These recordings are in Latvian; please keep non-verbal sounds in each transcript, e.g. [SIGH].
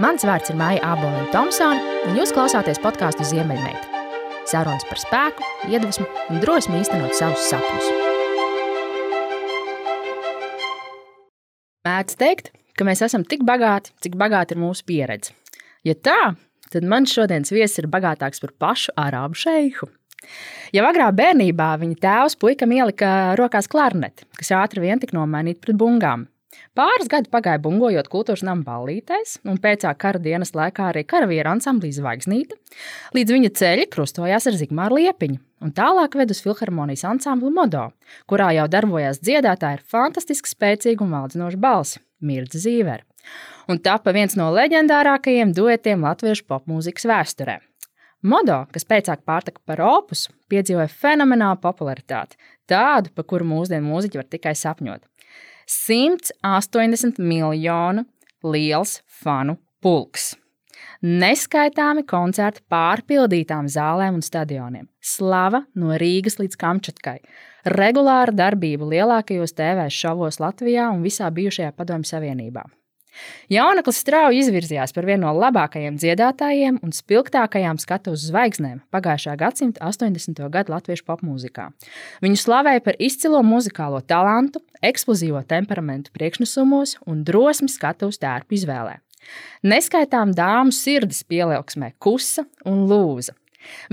Mans vārds ir Maija Aboliņa Thompsone, un jūs klausāties podkāstu Ziemeļmeita. Sarunas par spēku, iedvesmu un drosmi īstenot savus sapņus. Mēdz teikt, ka mēs esam tik bagāti, cik bagāta ir mūsu pieredze. Ja tā, tad mans šodienas viesis ir bagātāks par pašu arābu šeihu. Jau agrā bērnībā viņa tēvs puikam ielika rokās klarneti, kas ātri vien tika nomainīta pret bungām. Pāris gadi pagāja bungojot kultūras nama ballītēs, un pēc kara dienas laikā arī karavīra ansamblī Zvaigznīte, līdz viņa ceļi krustojās ar Zigmāru Liepiņu, un tālāk ved uz filharmonijas ansambli Modo, kurā jau darbojās dziedātāja ar fantastiski spēcīgu un valdzinošu balsi - Mirza Zīvera, un tapa viens no leģendārākajiem duetiem latviešu popmūzikas vēsturē. Modo, kas pēcāk pārtaka par opusu, piedzīvoja fenomenālu popularitāti, tādu, par kuru mūsdienu mūziķi var tikai sapņot. 180 miljonu liels fanu pulks. Neskaitāmi koncerti pārpildītām zālēm un stadioniem, slava no Rīgas līdz Kamčatkai, regulāra darbība lielākajos TV šovos Latvijā un visā bijušajā Padomju Savienībā. Jauneklis strauji izvirzījās par vienu no labākajiem dziedātājiem un spilgtākajām skatuves zvaigznēm pagājušā gadsimta 80. gadu latviešu popmūzikā. Viņu slavēja par izcilo muzikālo talantu, eksplozīvo temperamentu priekšnesumos un drosmi skatuves tērpu izvēlē. Neskaitām dāmu sirdis pielauksmē kusa un lūza.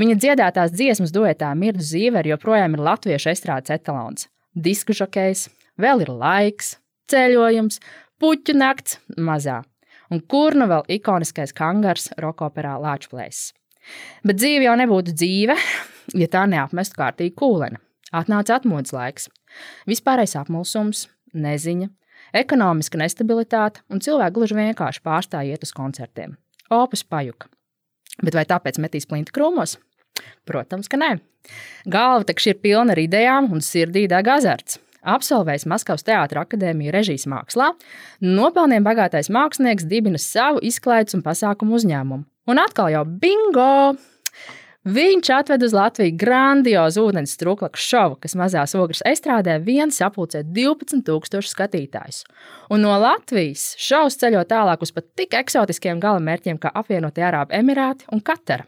Viņa dziedātās dziesmas duetā Mirdu Zīveri joprojām ir latviešu estrādes etalons. Disku žokejs, vēl ir laiks, ceļojums, puķu nakts mazā, un kur nu vēl ikoniskais kangars rokoperā Lāčplēs. Bet dzīve jau nebūtu dzīve, ja tā neapmestu kārtīgi kūleni. Atnāca atmodas laiks, vispārējais apmulsums, neziņa, ekonomiska nestabilitāte, un cilvēki gluži vienkārši pārstāja iet uz koncertiem. Opus pajuka. Bet vai tāpēc metīs plinti krūmos? Protams, ka nē. Galva taču ir pilna ar idejām un sirdī deg azarts. Absolvējis Maskavas Teātras akadēmiju režijas mākslā, nopelniem bagātais mākslinieks dibina savu izklaides un pasākumu uzņēmumu. Un atkal jau bingo! Viņš atved uz Latviju grandiozu ūdens struklaku šovu, kas mazās ogles estrādē viens sapulcē 12,000 skatītājus. Un no Latvijas šovs ceļo tālāk uz pat tik eksotiskiem galamērķiem kā apvienotie Arābu Emirāti un Katara.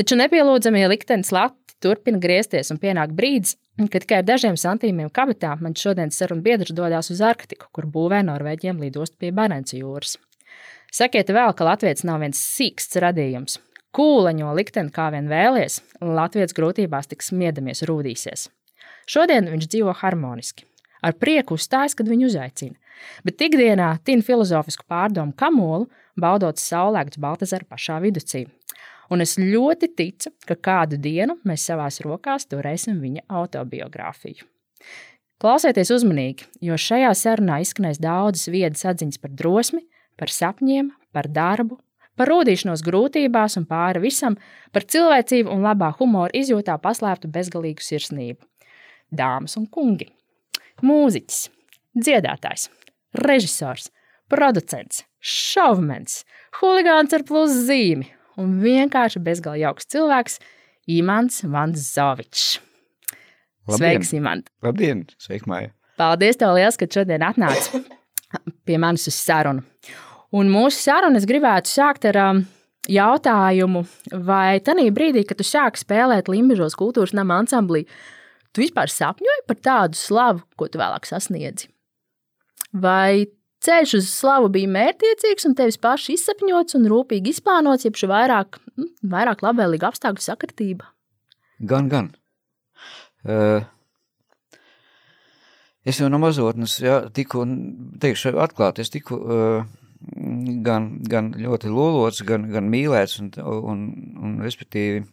Taču nepielūdzamie liktenis Latvijas turpina griezties un pienāk brīdis, ka tikai ar dažiem santīmiem kabatā man šodienas sarunu biedrs dodas uz Arktiku, kur būvē Norvēģiem lidostu pie Barenci jūras. Sakiet vēl, ka Latvijas nav viens sīksts radījums. Kūleņo likteni kā vien vēlies, Latvijas grūtībās tik smiedamies rūdīsies. Šodien viņš dzīvo harmoniski. Ar prieku uzstājas, kad viņu uzaicina, bet ikdienā tina filozofisku pārdomu kamolu, baudot saulēktas Baltazara pašā viducī un es ļoti ticu, ka kādu dienu mēs savās rokās turēsim viņa autobiogrāfiju. Klausieties uzmanīgi, jo šajā sarunā izskanēs daudzas viedas atziņas par drosmi, par sapņiem, par darbu, par rūtīšanos grūtībās un pāri visam, par cilvēcību un labā humora izjūtā paslēptu bezgalīgu sirsnību. Dāmas un kungi, mūziķis, dziedātājs, režisors, producents, šovmens, huligāns ar plus zīmi un vienkārši bezgalīgi jauks cilvēks - Imants Vanzovičs. Sveiks, Imants! Labdien! Sveiki, Maija! Paldies, tev liels, ka šodien atnāci [LAUGHS] pie manis uz sarunu. Un mūsu sarunu es gribētu sākt ar um, jautājumu, vai tajā brīdī, kad tu sāki spēlēt Limbaģos kultūras nama ansamblī, tu vispār sapņoji par tādu slavu, ko tu vēlāk sasniedzi? Vai ceļš uz slavu bija mērķiecīgs un tevis paši izsapņots un rūpīgi izplānots, jeb vairāk, nu, vairāk labvēlīga apstākļu sakritība? Gan, gan. Uh, es jau no mazotnes, jā, tiku, teikšu atklāti, es tiku uh, gan, gan ļoti lolots, gan, gan mīlēts, un, un, un respektīvi,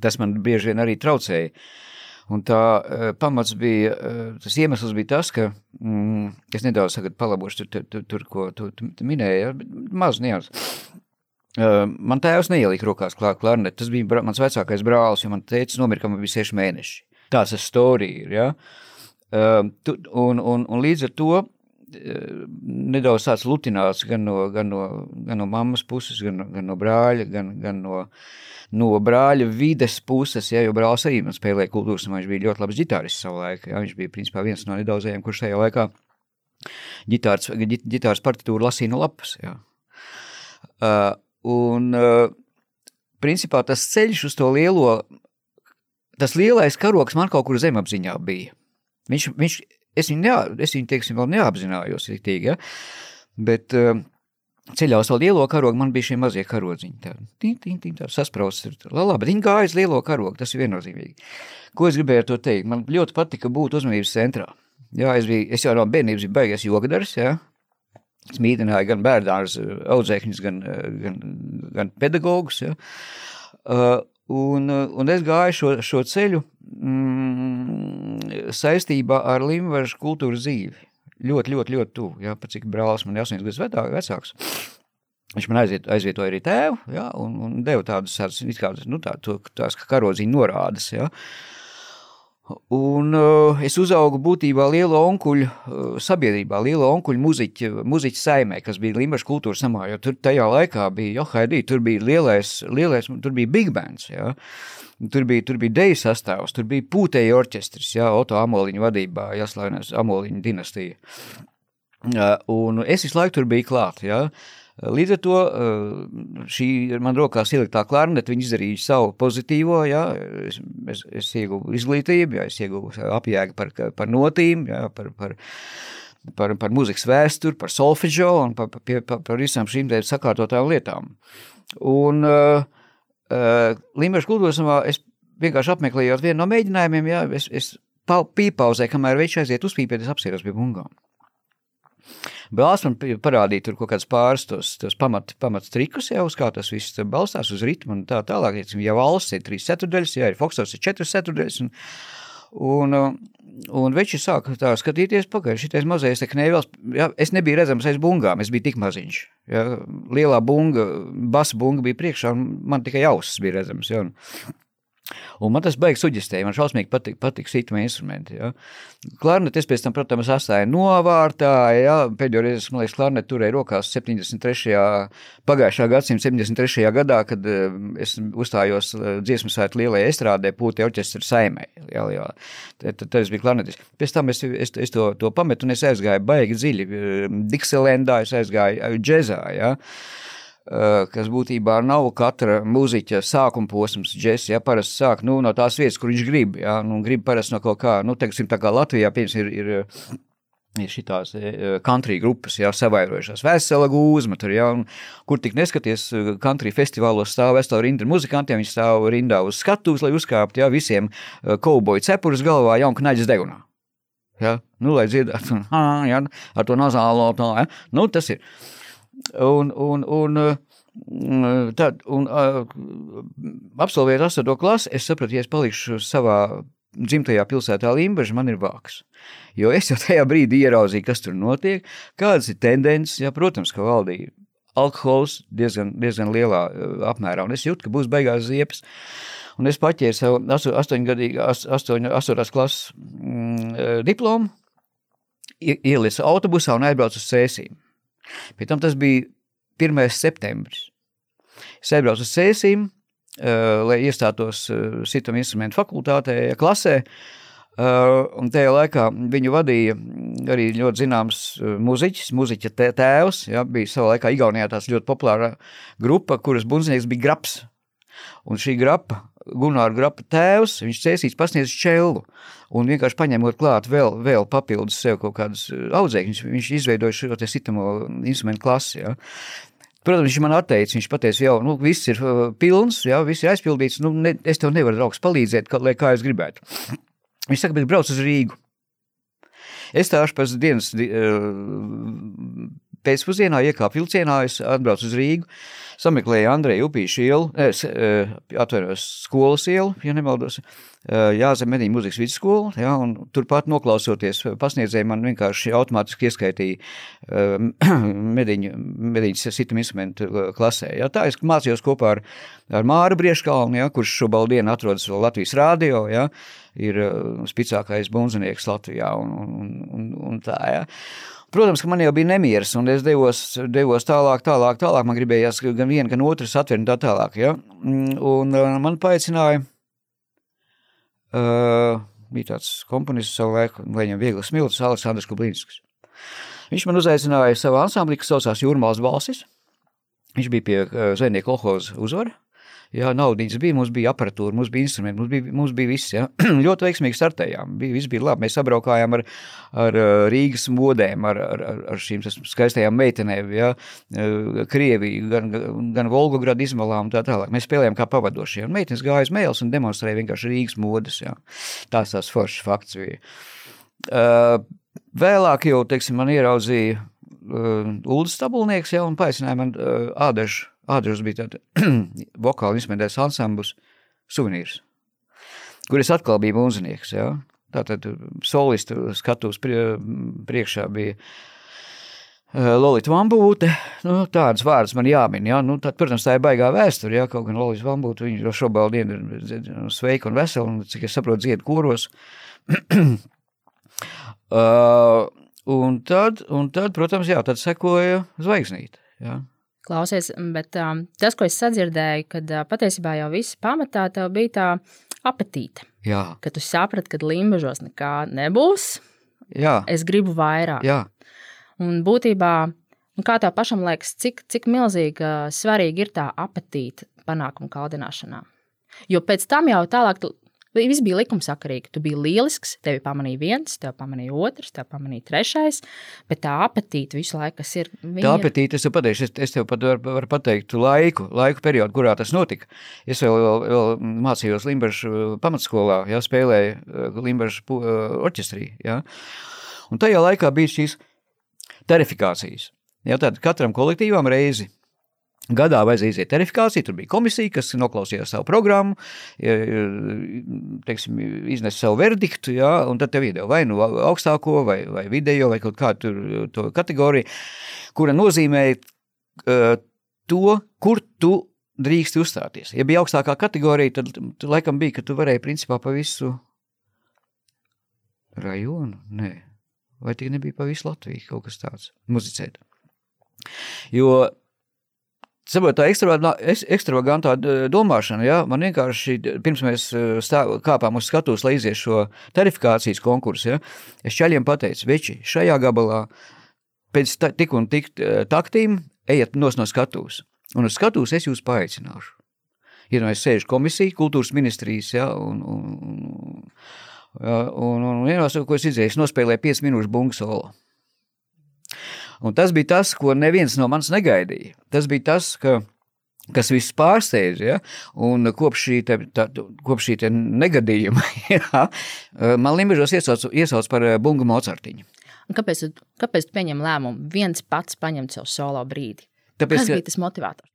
tas man bieži vien arī traucēja. Uh, Un tā uh, pamats bija, uh, tas iemesls bija tas, ka mm, es nedaudz palabošu tur, tur, tur, ko tu, tu, tu minēji, ja, maz nians. Uh, man tēvs neielika rokās klarneti, tas bija bra, mans vecākais brālis, jo man teica nomira, ka man bija seši mēneši. Tāds tas ir, ja. Uh, tu, un, un, un līdz ar to nedaudz tāds lutināts gan no, gan no, gan no mammas puses, gan, gan no brāļa, gan, gan no, no brāļa vides puses, ja, jo brālis arī man spēlēja kultūras, un viņš bija ļoti labs ģitārists savu laiku, ja, viņš bija principā viens no nedaudzajiem, kurš tajā laikā ģitārs, ģitārs partitūru lasīja no lapas, ja. Uh, un, uh, principā, tas ceļš uz to lielo, tas lielais karoks man kaut kur zemapziņā bija. Viņš, viņš, es viņu, neā, es viņu teiksim, vēl neapzinājos riktīgi, ja? bet uh, ceļā uz to lielo karogu man bija šie mazie karodziņi. Tā, tīm, tīm, tīm, tā sasprausts ir. Labi, bet viņi gāja uz lielo karogu, tas ir viennozīmīgi. Ko es gribēju ar to teikt? Man ļoti patika būt uzmanības centrā. Jā, es, biju, es jau no bērnības biju beigas jogadars, jā. Es mītināju gan bērnās audzēkņus, gan, gan, gan pedagogus, jā. Uh, un, un es gāju šo, šo ceļu mm, saistībā ar Limvaržu kultūras dzīvi. Ļoti, ļoti, ļoti tuvu, jā, pat cik brālis man ir 8 gadus vecāks. Viņš man aiziet, aizvietoja arī tēvu, jā, un, un deva tādas, tādas, nu, tā, to, tās karodziņu norādes, jā. Uh, Un uh, es uzaugu būtībā lielo onkuļu uh, sabiedrībā, lielo onkuļu muziķu, muziķu saimē, kas bija Limbaša kultūras samā, jo tur tajā laikā bija, jo haidī, tur bija lielais, lielais, tur bija big bands, jā. Tur bija, tur bija deju sastāvs, tur bija pūtēji orķestris, jā, Oto Amoliņu vadībā, jāslainās Amoliņu dinastija. Uh, un es visu laiku tur biju klāt, jā. Uh, Līdz ar to eh, šī man rokās ieliktā klarnete, viņi izdarīja savu pozitīvo, jā, es, es, ieguvu izglītību, jā, es ieguvu apjēgu par, par notīm, jā, par, par, par, par muzikas vēsturi, par solfeģo un par, par, par, par visām šīm te sakārtotām lietām. Un uh, uh, Limbaša kultūrsamā es vienkārši apmeklējot vienu no mēģinājumiem, jā, es, es pīpauzēju, kamēr viņš aiziet uzpīpēt, es apsieros pie bungām. Brālis man parādīja tur kaut kādus pāris tos, tos pamat, pamat trikus jau, uz kā tas viss balstās uz ritmu un tā tālāk. Ja valsts ir trīs ceturdaļas, ja ir foksors ir četras ceturdaļas, un, un, un veči sāka tā skatīties pakaļ, šitais mazais te knēvels, ja, es nebiju redzams aiz bungām, es biju tik maziņš. Ja, lielā bunga, basa bunga bija priekšā, un man tikai ausis bija redzams. Ja, un, Un man tas beigas suģistēja, man šausmīgi patīk, patīk situmē instrumenti. Ja. Klarnetes pēc tam, protams, astāja novārtā, ja. pēdējo reizi, man liekas, klarneti turēja rokās 73. pagājušā gadsimta 73. gadā, kad eh, es uzstājos eh, dziesmu sētu lielajai estrādē, pūti orķestra saimē. Ja, ja. Tad, tad es biju klarnetis. Pēc tam es, es, es to, to pametu un es aizgāju baigi dziļi. Dixielendā es aizgāju džezā, ja. Eh, kas būtībā nav katra mūziķa sākuma posms, džeks, ja parasti sāk nu, no tās vietas, kur viņš grib, ja, nu, grib parasti no kaut kā, nu, teiksim, tā kā Latvijā, piemēram, ir, ir ir šīs eh, country grupas, jau savairojušās. Vesela gūzma, tur jau, kur tik neskaties, eh, country festivālos stāv vesela rinda muzikantiem, viņi stāv rindā uz skatuves, lai uzkāptu, jā, visiem kauboju cepurus galvā, jau un knaļas degunā. Ja? Nu, lai dziedātu, [LAUGHS] ja? ar to nazālo, tā, ja? nu, tas ir. Un, un, un, mm, tad, un uh, absolvējot 8. klasi, es sapratu, ja es palikšu savā dzimtajā pilsētā Limbaģa, man ir vāks. Jo es jau tajā brīdī ieraudzīju, kas tur notiek, kādas ir tendences. Ja, protams, ka valdīja alkohols diezgan, diezgan lielā apmērā, un es jūtu, ka būs beigās ziepes. Un es paķēru savu astoņgadīgu, astoņu, astoņās klases mm, diplomu, ielicu autobusā un aizbraucu uz sēsīm. Pēc tam tas bija 1. septembris. Es aizbraucu uz Cēsīm, uh, lai iestātos uh, sitam instrumentu fakultātē, klasē, Uh, un tajā laikā viņu vadīja arī ļoti zināms muziķis, muziķa tēvs. Ja, bija savā laikā Igaunijā tāds ļoti populāra grupa, kuras bundzinieks bija Graps. Un šī grapa Gunārs Grapa tēvs, viņš cēsīs pasniedz čellu, un vienkārši paņemot klāt vēl, vēl papildus sev kaut kādus uh, audzēkņus, viņš izveidoja šo sitamo instrumentu klasi, ja. Protams, viņš man atteica, viņš pateica, jau, nu, viss ir uh, pilns, jā, viss ir aizpildīts, nu, ne, es tev nevaru, draugs, palīdzēt, kā, lai kā es gribētu. Viņš saka, bet brauc uz Rīgu. Es stāšu pēc dienas uh, pēcpusdienā iekāpu vilcienā, es atbraucu uz Rīgu, sameklēju Andreju Upīšu ielu, es atveros skolas ielu, ja nemaldos, Jāzem Medīņu muzikas vidusskolu, ja, un turpat noklausoties pasniedzēji man vienkārši automātiski ieskaitīja [CLEARS THROAT] Mediņu, Mediņas sitam instrumentu klasē. Ja. Tā es mācījos kopā ar, ar Māru Brieškalnu, ja, kurš šobrīd dienu atrodas Latvijas rādio, ja, ir spicākais bunzinieks Latvijā un, un, un, un tā, ja. Protams, ka man jau bija nemieris, un es devos, devos tālāk, tālāk, tālāk. Man gribējās gan vienu, gan otru satveru, un tā tālāk. Ja? Mm, un man paaicināja, uh, bija tāds komponists savu laiku, lai viņam viegli smilts, Aleksandrs Kublīnskis. Viņš man uzaicināja savā ansamblī, kas saucās Jūrmāls balsis. Viņš bija pie uh, Zvejnieku kolhoza uzvara. Jā, naudas bija, mums bija aparatūra, mums bija instrumenti, mums bija, mums bija viss. Ja. [CLEARS THROAT] ļoti veiksmīgi startējām. Bija, viss bija labi. Mēs sabraukājām ar, ar Rīgas modēm, ar, ar, ar šīm skaistajām meitenēm, ja. Krieviju, gan, gan Volgogradu izmalām un tā tālāk. Mēs spēlējām kā pavadošie. Un meitenes gāja uz mēles un demonstrēja vienkārši Rīgas modes. Ja. Tās tās foršas fakts bija. Uh, vēlāk jau, teiksim, man ieraudzīja uh, Uldis Stabulnieks, ja, un paaicināja man uh, ādešu Ādrus bija tāds [CLEARS THROAT] vokāli izmēdējis ansambus suvenīrs, kur es atkal biju mūzinieks, ja? Tātad solistu skatus priekšā bija eh, Lolita Vambūte, nu, tādas vārdas man jāmin, ja? nu, tad, protams, tā ir baigā vēsture, ja? kaut gan Lolita Vambūte, viņa šobrīd ir sveika un vesela, un, cik es saprotu, dzied koros. [CLEARS THROAT] uh, un, tad, un tad, protams, jā, tad sekoja zvaigznīte, ja? Klausies, bet um, tas, ko es sadzirdēju, kad uh, patiesībā jau viss pamatā tev bija tā apetīte. Jā. Kad tu saprati, ka limbažos nekā nebūs. Jā. Es gribu vairāk. Jā. Un būtībā, nu, kā tev pašam liekas, cik, cik milzīgi svarīgi ir tā apetīte panākumu kaldināšanā? Jo pēc tam jau tālāk Viss bija likumsakarīgi. Tu biji lielisks, tevi pamanīja viens, tevi pamanīja otrs, tevi pamanīja trešais. Bet tā apetīte visu laiku ir. Tā apetīte, es tev pateikšu, es, es tev pat varu, varu pateikt laiku, laiku periodu, kurā tas notika. Es vēl, vēl, vēl mācījos Limbaģa uh, pamatskolā, jā, spēlēju uh, Limbaģa uh, orķestrī. Jā. Un tajā laikā bija šīs tarifikācijas. Jā, tad katram kolektīvam reizi Gadā vajadzēja iziet terifikāciju, tur bija komisija, kas noklausījās savu programmu, teiksim, iznesa savu verdiktu, ja, un tad tev iedeva vai nu augstāko, vai, vai vidējo, vai kaut kādu to kategoriju, kura nozīmē uh, to, kur tu drīkst uzstāties. Ja bija augstākā kategorija, tad, tad laikam bija, ka tu varēji principā pa visu rajonu, nē, vai tik nebija pa visu Latviju kaut kas tāds, muzicēt. Jo Saprot, tā ekstravagantā domāšana, ja, man vienkārši pirms mēs stāv, kāpām uz skatuves, lai izies šo tarifikācijas konkursu, ja, es čaļiem pateicu, veči, šajā gabalā pēc ta, tik un tik taktīm ejiet nos no skatuves. Un uz skatuves es jūs paaicināšu. Ja nu es sēžu komisiju, kultūras ministrijas, ja, un, un, ja, un, un vienās, ko es izēju, es nospēlēju 5 minūšu bungu solo. Un tas bija tas, ko neviens no manis negaidīja. Tas bija tas, ka kas visus pārsteidz. Ja? Un kopš šī, te, tā, kopš šī negadījuma [LAUGHS] ja? man Limbaģos iesauc, iesauc par eh, bungu Mocartiņu. Kāpēc, kāpēc tu pieņem lēmumu viens pats paņemt savu solo brīdi? Tāpēc, Kas bija tas motivators?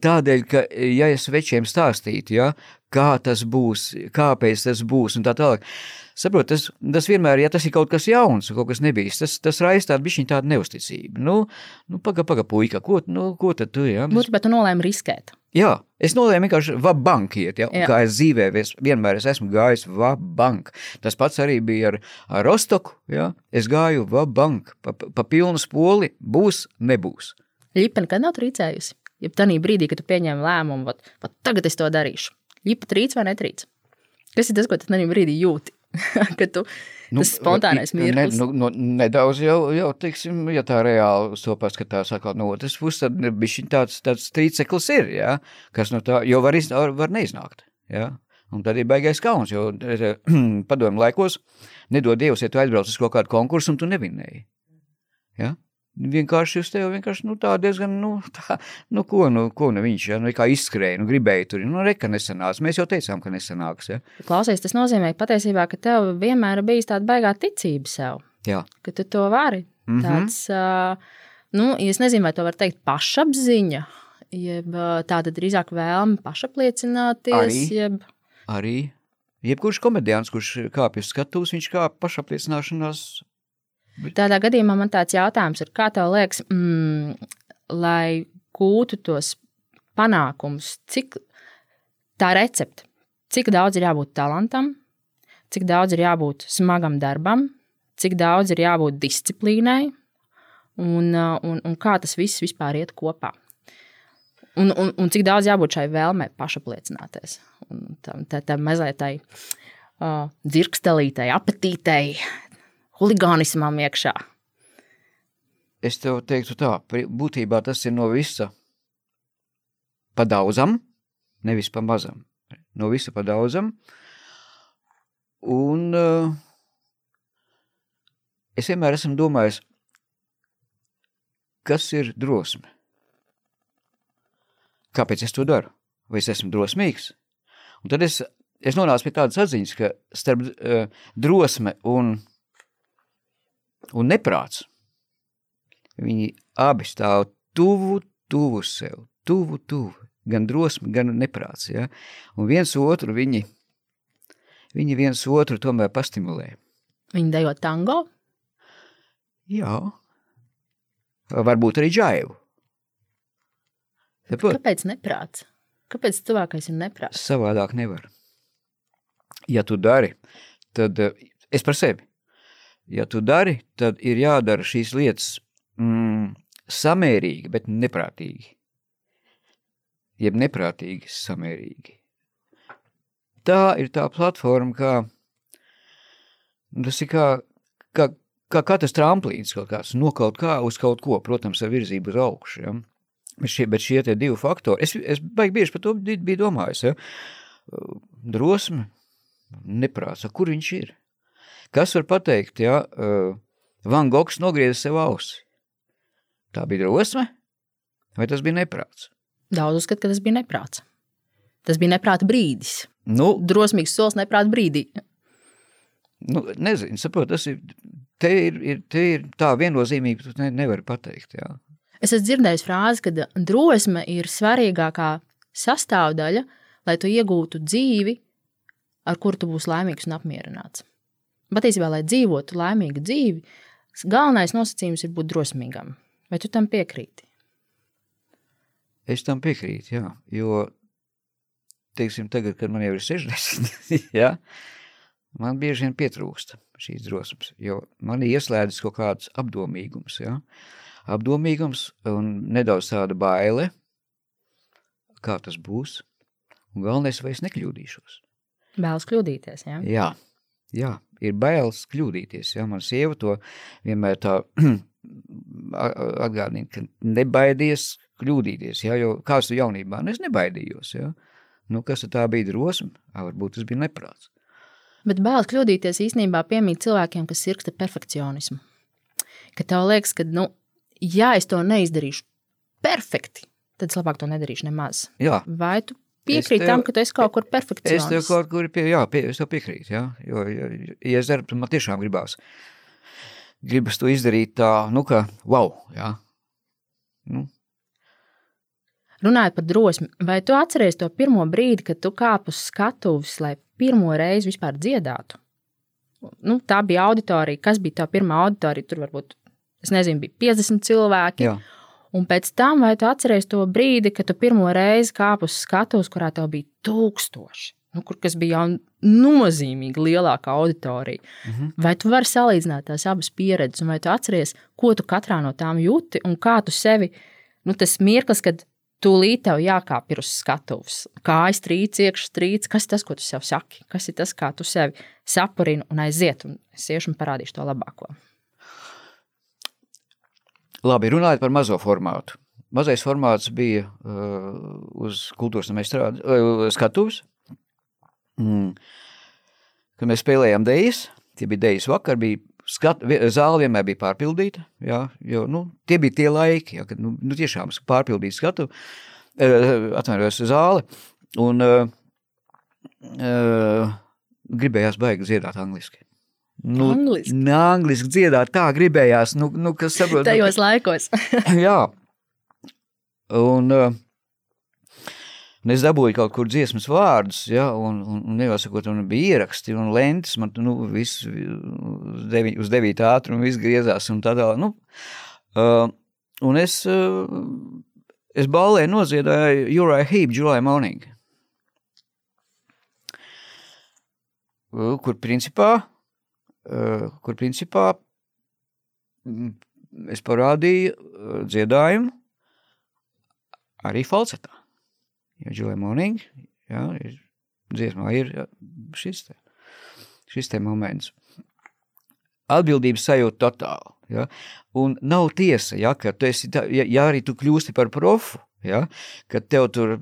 Tādēļ, ka, ja es večiem stāstītu, ja, kā tas būs, kāpēc tas būs, un tā tālāk, Saprot, tas, tas vienmēr, ja tas ir kaut kas jauns, kaut kas nebijis, tas, tas raisa tādu bišķiņu tādu neusticību. Nu, nu paga, paga, puika, ko, nu, ko tad tu, jā? Būtībā tu nolēmi riskēt. Jā, es nolēmu vienkārši vabank iet, ja, jā. kā es dzīvē es, vienmēr es esmu gājis vabank. Tas pats arī bija ar, ar Rostoku, ja, es gāju vabank, pa, pa pilnu spoli, būs, nebūs. Ļipa nekad nav trīcējusi. Ja tādā brīdī, kad tu pieņem lēmumu, vat, vat tagad es to darīšu, ļipa trīc vai netrīc? Kas ir tas, ko tu tajā brīdī jūti? [LAUGHS] ka tu nu, tas spontānais mirklis. Ne, nu, nu, nedaudz jau, jau, teiksim, ja tā reāli to paskatās atkal no otras puses, tad bišķiņ tāds, tāds trīceklis ir, jā, kas no tā, jo var, iz, var, neiznākt, jā. Un tad ir baigais kauns, jo [CLEARS THROAT] padomu laikos nedod Dievs, ja tu aizbrauc uz kaut kādu konkursu un tu nevinēji. Ja? Vienkārši uz tevi vienkārši, nu, tā diezgan, nu, tā, nu, ko, nu, ko nu viņš, ja, nu, izskrēja, nu, gribēja tur, nu, reka nesanāca, mēs jau teicām, ka nesanāks, ja. Klausies, tas nozīmē patiesībā, ka tev vienmēr bijis tāda baigā ticība sev. Jā. Ka tu to vari. Mm -hmm. Tāds, nu, es nezinu, vai to var teikt pašapziņa, jeb tāda drīzāk vēlme pašapliecināties, arī, jeb... Arī. Jebkurš komediants, kurš kāpj uz skatuves, viņš kāp pašapliecināšanās Tādā gadījumā man tāds jautājums ir, kā tev liekas, mm, lai gūtu tos panākumus, cik tā recepte, cik daudz ir jābūt talantam, cik daudz ir jābūt smagam darbam, cik daudz ir jābūt disciplīnai un, un, un kā tas viss vispār iet kopā. Un, un, un cik daudz jābūt šai vēlmei pašapliecināties. Tam tā, tā mazliet tai uh, dzirkstelītai, apetītei, huligānismam iekšā? Es tev teiktu tā, būtībā tas ir no visa. pa daudzam, nevis pa mazam. No visa pa daudzam. Un uh, es vienmēr esmu domājis, kas ir drosme? Kāpēc es to daru? Vai es esmu drosmīgs? Un tad es, es nonācu pie tādas atziņas, ka starp uh, drosme un, un neprāts viņi abi stāv tuvu, tuvu sev, tuvu, tuvu. Gan drosme, gan neprāts. Ja? Un viens otru viņi, viņi viens otru tomēr pastimulē. Viņi dejo tango? Jā. Varbūt arī džaivu. Saprot? Kāpēc neprāts? Kāpēc cilvēkais ir neprāts? Savādāk nevar. Ja tu dari, tad es par sevi. Ja tu dari, tad ir jādara šīs lietas mm, samērīgi, bet neprātīgi. Jeb neprātīgi, samērīgi. Tā ir tā platforma, kā tas ir kā, kā, kā katrs tramplīns kaut kāds, no kaut kā uz kaut ko, protams, ar virzību uz augšu. Ja? Bet šie, bet šie divi faktori, es, es baigi bieži par to biju domājis, ja? drosme, neprāts, kur viņš ir? Kas var pateikt, ja Van Gogs nogrieza sev ausi? Tā bija drosme, vai tas bija neprāts? Daudz uzskata, ka tas bija neprāts. Tas bija neprāta brīdis. Nu, Drosmīgs solis neprāta brīdī. Nu, nezinu, saprot, tas ir, te ir, ir, te ir tā viennozīmīgi, tu ne, nevari pateikt, jā. Es esmu dzirdējis frāzi, ka drosme ir svarīgākā sastāvdaļa, lai tu iegūtu dzīvi, ar kuru tu būsi laimīgs un apmierināts. Patiesībā, lai dzīvotu laimīgu dzīvi, galvenais nosacījums ir būt drosmīgam. Vai tu tam piekrīti? Es tam piekrītu, jā, jo, teiksim, tagad, kad man jau ir 60, [LAUGHS] jā, man bieži vien pietrūkst šīs drosmes, jo man ir ieslēdzis kaut kāds apdomīgums, jā, apdomīgums un nedaudz tāda baile, kā tas būs, un galvenais, vai es nekļūdīšos. Bailes kļūdīties, jā? Jā, jā, ir bailes kļūdīties, jā, man sieva to vienmēr tā [CLEARS THROAT] atgādina, ka nebaidies kļūdīties, ja, jo kāds tu jaunībā, nu es nebaidījos, ja. Nu, kas tā bija drosme? Varbūt tas bija neprāts. Bet bailes kļūdīties īstenībā piemīt cilvēkiem, kas sirksta perfekcionismu. Ka tev liekas, ka, nu, ja es to neizdarīšu perfekti, tad es labāk to nedarīšu nemaz. Jā. Vai tu piekrīti tam, ka tu esi kaut kur perfekcionists? Es tev kaut kur pie, jā, pie, es tev piekrītu, jā. Jo, ja, ja es tad man tiešām gribās gribas to izdarīt tā, nu, ka wow, jā. Nu. Runājot par drosmi, vai tu atceries to pirmo brīdi, kad tu kāp uz skatuves, lai pirmo reizi vispār dziedātu? Nu, tā bija auditorija. Kas bija tā pirmā auditorija? Tur varbūt, es nezinu, bija 50 cilvēki. Jā. Un pēc tam, vai tu atceries to brīdi, kad tu pirmo reizi kāp uz skatuves, kurā tev bija tūkstoši? nu, kur, kas bija jau nozīmīgi lielāka auditorija. Mm -hmm. Vai tu vari salīdzināt tās abas pieredzes, un vai tu atceries, ko tu katrā no tām jūti, un kā tu sevi, nu, tas mirklis, kad tūlīt tev jākāp ir uz skatuves, kājas trīc, iekšā trīc, kas tas, ko tu sev saki, kas ir tas, kā tu sevi sapurini un aiziet, un es iešu un parādīšu to labāko. Labi, runājot par mazo formātu. Mazais formāts bija uh, uz kultūras meistarādes uh, skatuves, Mm. Kad mēs spēlējām dēļas, tie bija dēļas vakar, bija skat, zāle vienmēr bija pārpildīta, jā, jo, nu, tie bija tie laiki, jā, kad, nu, nu tiešām pārpildīta skatu, uh, atvainojos zāli, un uh, uh, gribējās baigi dziedāt angliski. Nu, angliski. Nu, angliski dziedāt, tā gribējās, nu, nu kas saprot. Tajos nu, laikos. [LAUGHS] jā. Un, uh, Un es dabūju kaut kur dziesmas vārdus, ja, un, un, un nevasakot, un bija ieraksti un lentes, man nu, viss devi, uz devītā ātrumu viss griezās un tā tālāk. Nu, uh, un es, uh, es ballē noziedāju Uriah Heep July Morning. Kur principā, kur principā mm, es parādīju uh, dziedājumu arī falsetā. Jo Joy Morning, jā, ir, dziesmā ir šis te, šis te moments. Atbildības sajūta totāli. Ja? Un nav tiesa, ja, ka tu esi, tā, ja, ja arī tu kļūsti par profu, Ja? Kad tev tur,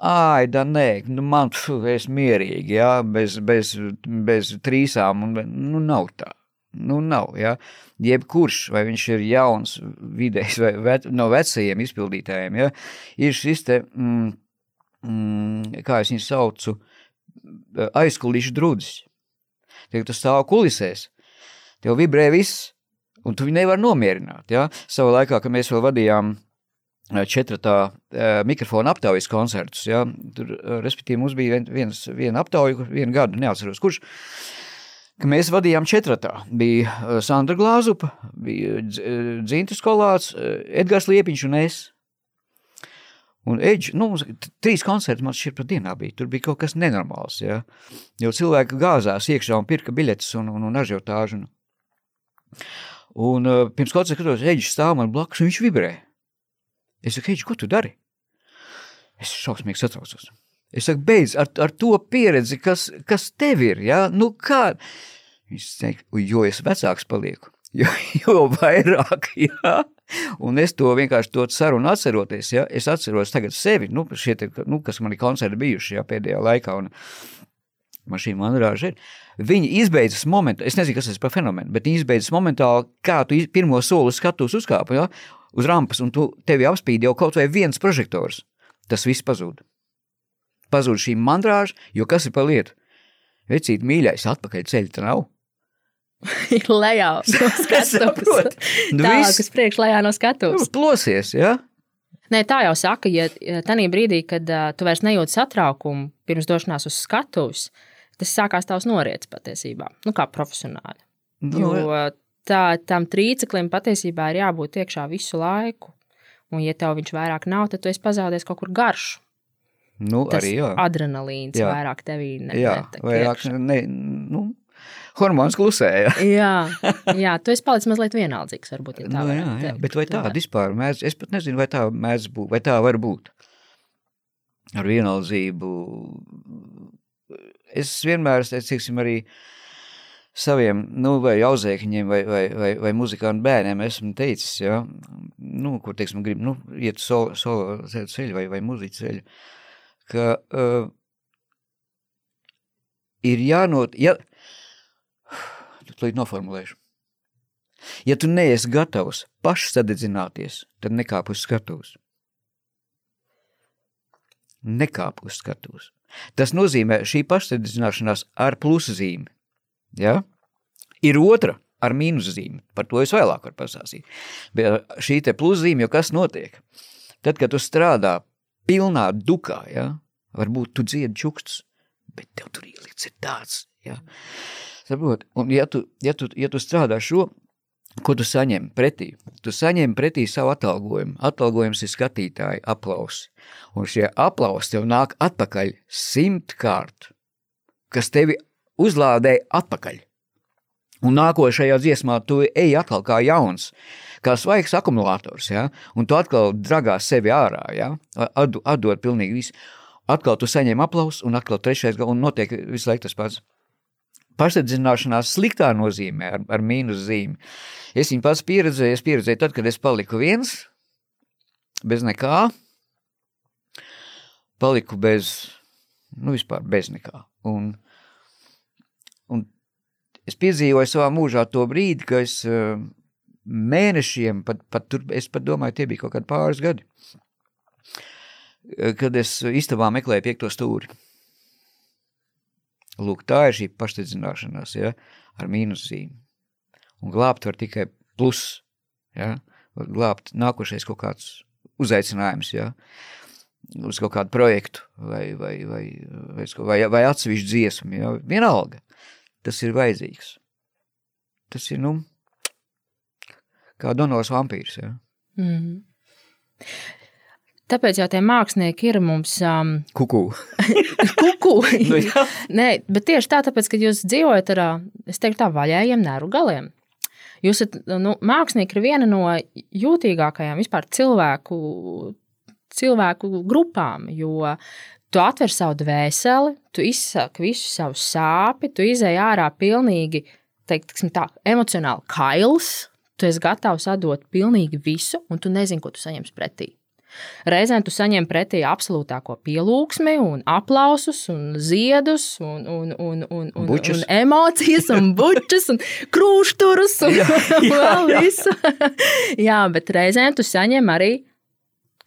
ai, da nē, nu man pf, es mierīgi, ja? bez, bez, bez trīsām, un nu nav tā. Nu, nav. Ja? Jebkurš, vai viņš ir jauns, vidējs vai vec, no vecajiem izpildītājiem, ja? ir šis te, mm, mm, kā es viņu saucu, aizkulisšu drudzis. Tiek tu stāv kulisēs, tev vibrē viss, un tu viņu nevar nomierināt. Ja? Savā laikā, kad mēs vēl vadījām četratā mikrofona aptaujas koncertus, ja? tur, respektīvi, mums bija viens, viena aptauja, vienu gadu, neatceros, kurš, ka mēs vadījām četratā. Bija Sandra Glāzupa, bija Dzintas Kolāts, Edgars Liepiņš un es. Un Edž, nu, trīs koncerti man šķiet pat dienā bija. Tur bija kaut kas nenormāls, ja. Jo cilvēki gāzās iekšā un pirka biļetes un, un, un ažiotāžu. Un uh, pirms koncerta skatos, Edž stāv man blakus un viņš vibrē. Es saku, Edž, ko tu dari? Es šausmīgi satraucos. Es saku, beidz ar, ar to pieredzi, kas, kas tev ir, ja? Nu kā? Viņš teica, jo es vecāks palieku, [LAUGHS] jo, jo vairāk, [LAUGHS] ja? Un es to vienkārši to sarunu atceroties, ja, es atceros tagad sevi, nu, šie, te, nu kas mani koncerti bijuši, ja, pēdējā laikā, un man šī manrāža ir, viņi izbeidzas momentā, es nezinu, kas tas par fenomenu, bet viņi izbeidzas momentāli, kā tu pirmo soli skatus uzkāpa, ja, uz rampas, un tu tevi apspīd jau kaut vai viens prožektors, tas viss pazūd. Pazūd šī manrāža, jo kas ir pa lietu? Vecīt mīļais, atpakaļ ceļa tā nav. ir lejā no skatuves. Nu, Tālāk uz priekšu lejā no Nu, skatuves. plosies, ja? Nē, tā jau saka, ja tajā brīdī, kad uh, tu vairs nejūti satraukumu pirms došanās uz skatuves, tas sākās tavs noriets patiesībā, nu kā profesionāli. Nu, Jo tā, tam trīceklim patiesībā ir jābūt iekšā visu laiku. Un, ja tev viņš vairāk nav, tad tu esi pazaudējis kaut kur garšu. nu Tas arī jā. adrenalīns Jā. vairāk tevī ne, Jā, vairāk, ne, nu, hormons klusēja. [LAUGHS] Jā, jā, tu esi palicis mazliet vienaldzīgs. Varbūt, ja tā Nu, jā, jā, teikt. bet vai tāda vispār mēdz, es pat nezinu, vai tā mēdz būt, vai tā var būt. Ar vienaldzību. Es vienmēr, es teiksim, arī saviem, nu, vai auzēkņiem, vai, vai, vai, vai muzikānu bērniem esmu teicis, ja, nu, kur, teiksim, grib, nu, iet solo, solo ceļu vai, vai muziķu ceļu, ka uh, ir jānot, ja, tūlīt noformulēšu. Ja tu neesi gatavs pašsadedzināties, tad nekāp uz skatuves. Nekāp uz skatuves. Tas nozīmē šī pašsadedzināšanās ar plusu zīmi. Ja? Ir otra ar mīnus zīmi. Par to es vēlāk varu pastāstīt. Bet šī te plus zīme, jo kas notiek? Tad, kad tu strādā pilnā dukā, ja? varbūt tu dziedi čukstus, bet tev tur ielikts ir tāds, ja? Saprot? Un ja tu, ja tu, ja tu strādā šo, ko tu saņem pretī? Tu saņem pretī savu atalgojumu. Atalgojums ir skatītāji aplausi. Un šie aplausi tev nāk atpakaļ simtkārt, kas tevi uzlādē atpakaļ. Un nākošajā dziesmā tu ej atkal kā jauns, kā svaigs akumulators, ja? un tu atkal dragās sevi ārā, ja? Atdo- atdod pilnīgi visu. Atkal tu saņem aplausu, un atkal trešais, un notiek visu laiku tas pats pašsadzināšanās sliktā nozīmē, ar, ar mīnus zīmi. Es viņu pats pieredzēju, es pieredzēju tad, kad es paliku viens, bez nekā, paliku bez, nu vispār bez nekā. Un es piedzīvoju savā mūžā to brīdi, ka es eh, mēnešiem, pat, pat tur, es pat domāju, tie bija kaut kādi pāris gadi, eh, kad es istabā meklēju piekto stūri. Lūk, tā ir šī pašstedzināšanās, ja, ar mīnuszīmi. Un glābt var tikai plus, ja, var glābt nākošais kaut kāds uzaicinājums, ja, uz kaut kādu projektu vai, vai, vai, vai, vai, vai atsevišķu dziesmu, ja, vienalga. Tas ir vajadzīgs. Tas ir, nu, kā donors vampīrs, ja. Mhm. Tāpēc jau tie mākslinieki ir mums um, [LAUGHS] Kuku. kuku. [LAUGHS] Nu, jā. Nē, bet tieši tā, tāpēc, ka jūs dzīvojat ar, ā, es teiktu, tā vaļējiem nervu galiem. Jūs esat, nu, mākslinieki ir viena no jūtīgākajām vispār cilvēku, cilvēku grupām, jo tu atver savu dvēseli, tu izsaki visu savu sāpi, tu izēj ārā pilnīgi, teikt, tā, emocionāli kails, tu esi gatavs atdot pilnīgi visu, un tu nezini, ko tu saņemsi pretī. Reizēm tu saņem pretī absolūtāko pielūgsmi, un aplausus, un ziedus, un, un, un, un, un, Bučus. un emocijas, un [LAUGHS] bučus, un krūšturus, un Jā, [LAUGHS] jā, vēl visu. [LAUGHS] jā, bet reizēm tu saņem arī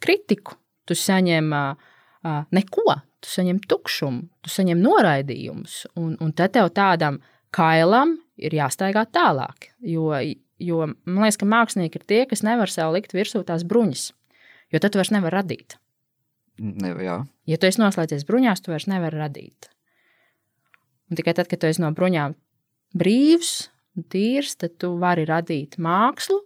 kritiku. Tu saņem uh, neko, tu saņem tukšumu, tu saņem noraidījumus, un, un tad tev tādam kailam ir jāstaigā tālāk. Jo, jo man liekas, ka mākslinieki ir tie, kas nevar sev likt virsū tās bruņas, jo tad tu vairs nevar radīt. Ne, jā. Ja tu esi noslēdzies bruņās, tu vairs nevari radīt. Un tikai tad, kad tu esi no bruņām brīvs un tīrs, tad tu vari radīt mākslu,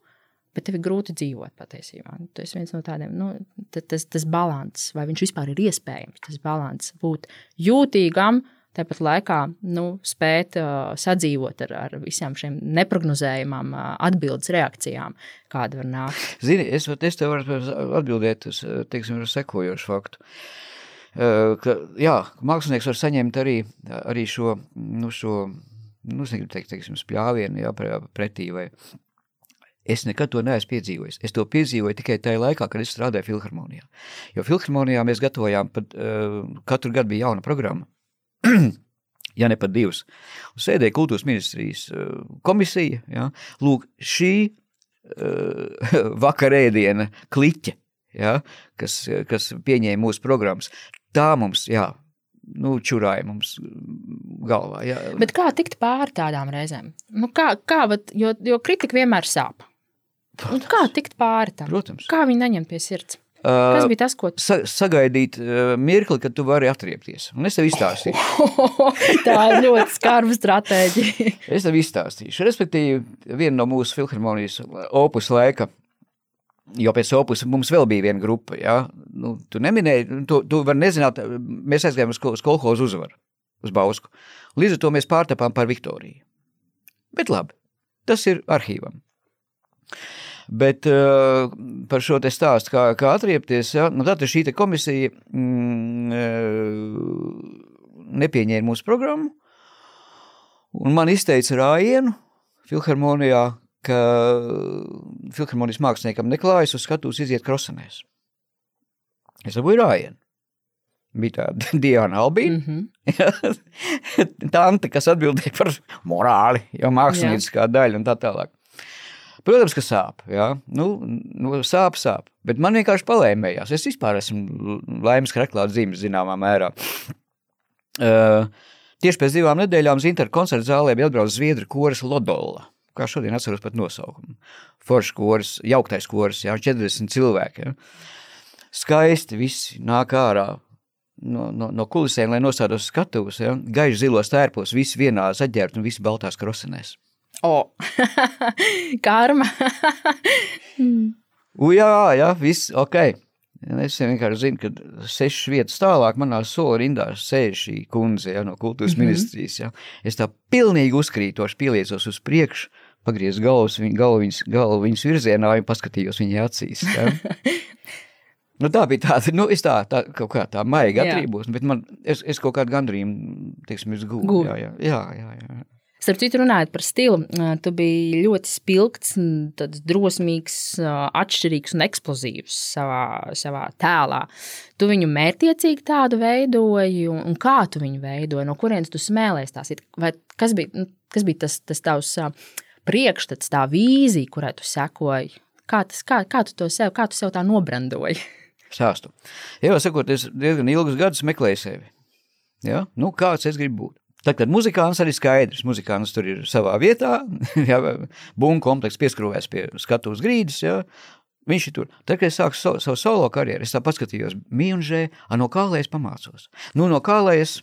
bet tev ir grūti dzīvot patiesībā. Tas ir viens no tādiem, nu, ta- tas, tas līdzsvars, vai viņš vispār ir iespējams, tas līdzsvars, būt jūtīgam, tāpat laikā nu, spēt uh, sadzīvot ar, ar visām šīm neparedzējumām uh, atbildes reakcijām, kāda var nākt. Zini, es, es tev varu atbildēt uz, teiksim, uz sekojošu faktu. Eh, Ka, jā, mākslinieks var saņemt arī, arī šo, nu, šo, nu, teikt, teiksim, spļāvienu, jā, pre- pretī, vai es nekad to neesmu piedzīvojis. Es to piedzīvoju tikai tajā laikā, kad es strādāju filharmonijā. Jo filharmonijā mēs gatavojām, pat, uh, katru gadu bija jauna programma, [CLEARS THROAT] ja ne pat divas. Un sēdēja kultūras ministrijas uh, komisija, jā. Lūk, šī uh, [LAUGHS] vakarēdiena kliķe, ja, kas, kas pieņēma mūsu programmas. Tā mums, jā, nu, čurāja mums galvā. Jā. Bet kā tikt pāri tādām reizēm? Nu, kā, kā, vat, jo, jo kritika vienmēr sāp. Un kā tikt pāri tam? Protams. Kā viņi neņem pie sirds? Kas Uh, bija tas, ko tu sa sagaidīt uh, mirkli, kad tu vari atriepties. Un es tev izstāstīšu. [LAUGHS] Tā ir ļoti skarba stratēģija. [LAUGHS] Es tev izstāstīšu. Respektīvi, viena no mūsu filharmonijas opus laika, jo pēc opus mums vēl bija viena grupa. Ja? Nu, tu neminēji, tu, tu vari nezināt, mēs aizgājām uz, uz kolhozu uzvaru, uz Bausku. Līdz ar to mēs pārtapām par Viktoriju. Bet labi, tas ir arhīvam. Bet uh, par šo te stāstu, kā, kā atriepties, ja? nu, tad šī komisija mm, uh, nepieņēma mūsu programmu, un man izteica rājienu filharmonijā, ka filharmonijas māksliniekam neklājas uz skatuves iziet krosenēs. Es dabūju rājienu. Bija tāda [LAUGHS] Diana Albīna, Mhm. [LAUGHS] Tante, kas atbildēja par morāli, jau mākslinieckā daļa un tā tālāk. Protams, ka sāp. Jā. Nu, nu, sāp, sāp. Bet man vienkārši palēmējās. Es vispār esmu laimes kreklāts zīmes zināmā mērā. Uh, tieši pēc divām nedēļām Zintra koncerta zālē bija atbraucis Zviedru koris Lodola. Kā šodien atceros pat nosaukumu. Foršs koris, jauktais koris, jā, 40 cilvēki. Jā. Skaisti visi nāk ārā no, no, no kulisēm, lai nostātos skatuves. Ja? Gaiši zilos tērpos, visi vienā zaģērbti un visi baltās krosenēs. O, [LAUGHS] karma. U, jā, jā, viss ok. Es vienkārši zinu, ka sešas vietas tālāk manā sola rindā sēž šī kundze ja, no kultūras mm. -hmm. ministrijas. Ja. Es tā pilnīgi uzkrītoši pieliecos uz priekšu, pagriezu galvas, viņ, galvu viņas, galvu viņas virzienā un paskatījos viņa acīs. Ja. [LAUGHS] Nu, tā bija tāda, nu, tā, tā kaut kā tā maiga atrībos, bet man, es, es kaut kādu gandrību, teiksim, es gūju. Jā, jā, jā, jā. Starp citu, runājot par stilu, tu biji ļoti spilgts, drosmīgs, atšķirīgs un eksplozīvs savā, savā tēlā. Tu viņu mērķiecīgi tādu veidoji, un, kā tu viņu veidoji, no kurienes tu smēlējies tās? Vai kas bija, nu, kas bija tas, tas tavs priekšstats, tā vīzija, kurai tu sekoji? Kā, tas, kā, kā tu to sev, kā tu sev tā nobrandoji? [LAUGHS] stāstu. Jau sakot, es diezgan ilgus gadus meklēju sevi. Ja? Nu, kāds es gribu būt? Tad, kad muzikāns arī skaidrs, muzikāns tur ir savā vietā, [LAUGHS] ja, bunga komplekss pieskrūvēs pie skatuves grīdas, ja, viņš ir tur. Tad, kad es sāku so, savu solo karjeru, es tā paskatījos mīnžē, no kā lai es pamācos. Nu, no kā lai es,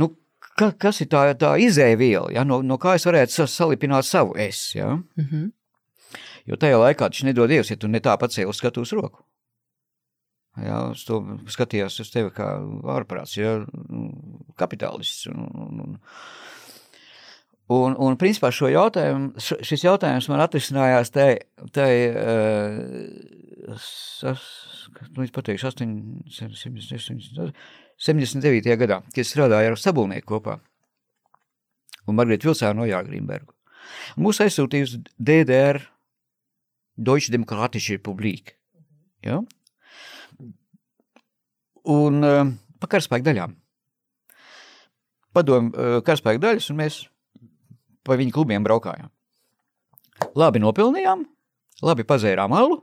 nu, ka, kas ir tā, tā izēviela, ja, no, no kā es varētu sa- salipināt savu es, ja. Mm -hmm. Jo tajā laikā tas nedod Dievs, ja tu ne tā pacēli uz skatuves roku. Jā, uz to skatījās uz tevi kā ārprāts, ja, nu, kapitālists. Un, un, un, un, un principā šo jautājumu, šis jautājums man atrisinājās tai, tai uh, sas, nu, es pateikšu, 8, 79, 79. gadā, kad es strādāju ar Sabulnieku kopā un Margarita Vilsānu no Jāgrīnbergu. Mūs aizsūtīja uz DDR Deutsche Demokratische Republik. Ja? Un uh, pa karaspēku daļām. Padomu uh, karaspēku daļas, un mēs pa viņu klubiem braukājām. Labi nopelnījām, labi pazērām alu,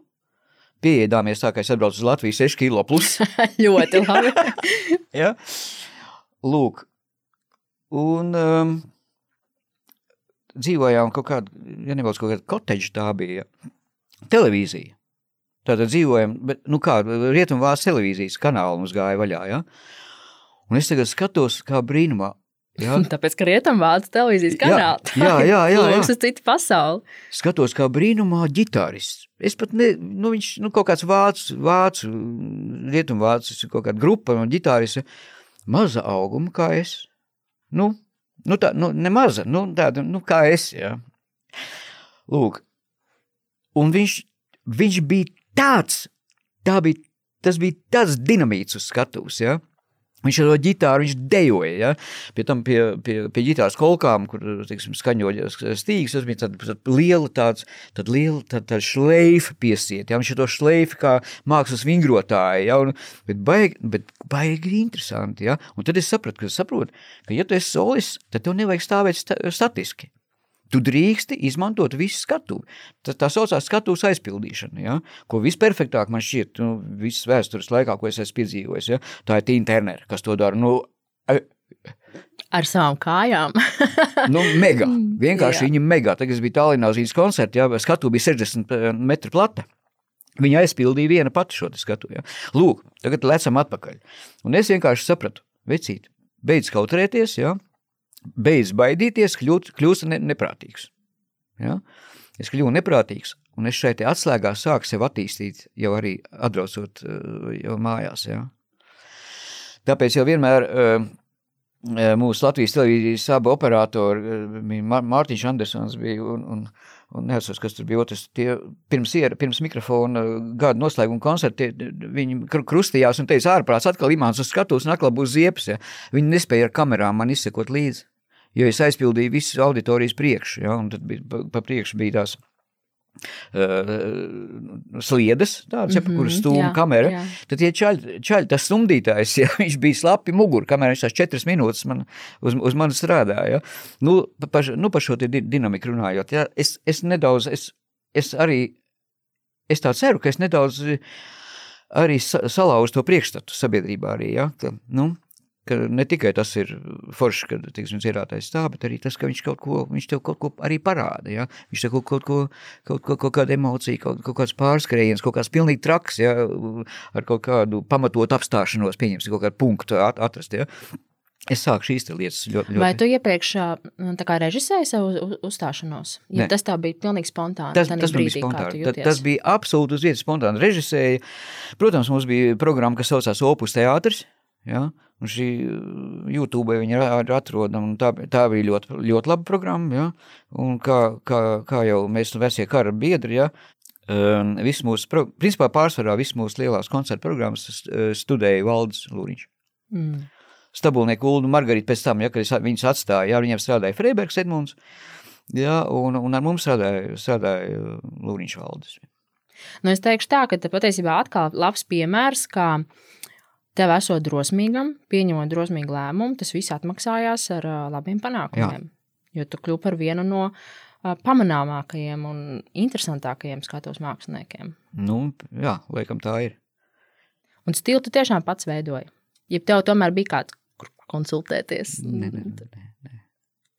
pieeidāmies tā, ka es atbraucu uz Latviju 6 kilo plus. [LAUGHS] Ļoti [LAUGHS] labi. ja? Lūk, un um, dzīvojām kaut kādā, ja nevalsts kaut kāda koteģa tā bija, televīzija. Tātad dzīvojam, bet, nu kā, Rietumvārs televīzijas kanāli mums gāja vaļā, ja? Un es tagad skatos kā brīnumā, Ja? [LAUGHS] Tāpēc, ka rietumvācu televīzijas kanālā jā, jā, jā, [LAUGHS] jā. uz citu pasauli. Skatos, kā brīnumā ģitārists. Es pat ne, nu viņš, nu kaut kāds vācu, vācu, rietumvācis, kaut kāda grupa no ģitārists, maza auguma kā es. Nu, nu tā, nu ne maza, nu tāda, nu kā es, jā. Lūk, un viņš, viņš bija tāds, tā bija, tas bija tāds dinamīts uz skatuves. Ja? Viņš ar to ģitāru viņš dejoja. Ja? Pie tam pie, pie, pie ģitāras kolkām, kur teiksim, skaņoja stīgs, tas bija tāda tā liela, tāds, tāda liela tā, tā šleifa piesiet. Ja? Viņš to šleifu kā mākslas vingrotāja. Ja? Un, bet, baigi, bet baigi interesanti. Ja? Un tad es sapratu, ka, saprotu, ka ja tu esi solis, tad tev nevajag stāvēt statiski. Tu drīksti izmantot visu skatu. Tā, tā saucās skatuves aizpildīšana, ja? ko visperfektāk man šķiet, nu, visas vēstures laikā, ko es esmu piedzīvojis. Ja? Tā ir Tīna Ternera, kas to dara. Nu, Ar savām kājām. nu, mega. [LAUGHS] Vienkārši viņa mega. Tagad es biju Tallinā uz viņas koncertu, ja? skatu bija 60 metru plata. Viņa aizpildīja viena pati šo skatu. Ja? Lūk, tagad lecam atpakaļ. Un es vienkārši sapratu, vecīt, beidz kautrēties, ja? Beidz baidīties, kļūt, kļūst ne, neprātīgs. Ja? Es kļuvu neprātīgs, un es šeit atslēgā sāku sev attīstīt, jau arī atbraucot jau mājās. Ja? Tāpēc jau vienmēr uh, mūsu Latvijas televīzijas abi operatori, Mārtiņš Andersons bija un, un, un neatceros, kas tur bija otrs, tie pirms, iera, pirms mikrofona gada noslēguma koncerti, viņi krustījās un teica, ārprāts atkal imāns uz skatuves un atkal būs ziepes, ja. viņi nespēja ar kamerām man izsekot līdzi jo es aizpildīju visas auditorijas priekšu, ja, un tad bija, pa, pa priekšu bija tās uh, sliedas, tādas, ja, pa kuras Mhm, stūma jā, kamera, jā. tad tie čaļi, čaļi tas stumdītājs, [LAUGHS] ja, viņš bija slapi muguru, kamēr viņš tās četras minūtes man, uz, uz mani strādāja. Ja. Nu, pa, pa, nu, par šo dinamiku runājot, ja, es, es nedaudz, es, es arī, es tā ceru, ka es nedaudz eh, arī sa- salauzu to priekšstatu sabiedrībā arī, ja, ka, nu, ka ne tikai tas ir forši, ka, teiksim, dziedātājs tā, bet arī tas, ka viņš kaut ko, viņš tev kaut ko arī parāda, ja? viņš tev kaut, kaut ko, kaut, kaut, kaut kādu emociju, kaut, kaut kāds pārskrējiens, kaut kāds pilnīgi traks, ja? ar kaut kādu pamatot apstāšanos, pieņemsim, kaut kādu punktu at, atrast, ja? Es sāku šīs lietas ļoti, ļoti. Vai tu iepriekš kā režisēji savu uz- uzstāšanos? Ja tas tā bija pilnīgi spontāni. Tas, tas bija brīdī, tu spontāni. Ta- jūties? Tas bija absolūti uz vietas spontāni. Režisēja, protams, mums bija programma, kas saucās Opus teātris. Ja? Un šī uh, YouTube viņa ir atrodama. un Tā, tā bija ļoti, ļoti laba programma. Ja? Un kā, kā, kā jau mēs vesie kara biedri, ja? um, viss mūsu, principā pārsvarā visas mūsu lielās koncerta programmas uh, studēja Valdis Lūriņš. Mm. Stabulnieku Ulu un Margarita pēc tam, ja, kad es viņus atstāju, ja, viņiem strādāja Freibergs Edmunds, ja, un, un ar mums strādāja, strādāja uh, Lūriņš Valdis. Nu, es teikšu tā, ka te patiesībā atkal labs piemērs, kā tev esot drosmīgam, pieņemot drosmīgu lēmumu, tas viss atmaksājās ar labiem panākumiem. Jo tu kļūsi par vienu no pamanāmākajiem un interesantākajiem skatuves māksliniekiem. Nu, jā, laikam tā ir. Un stilu tu tiešām pats veidoji. Ja tev tomēr bija kāds, kur konsultēties, Nē, nē, nē, nē.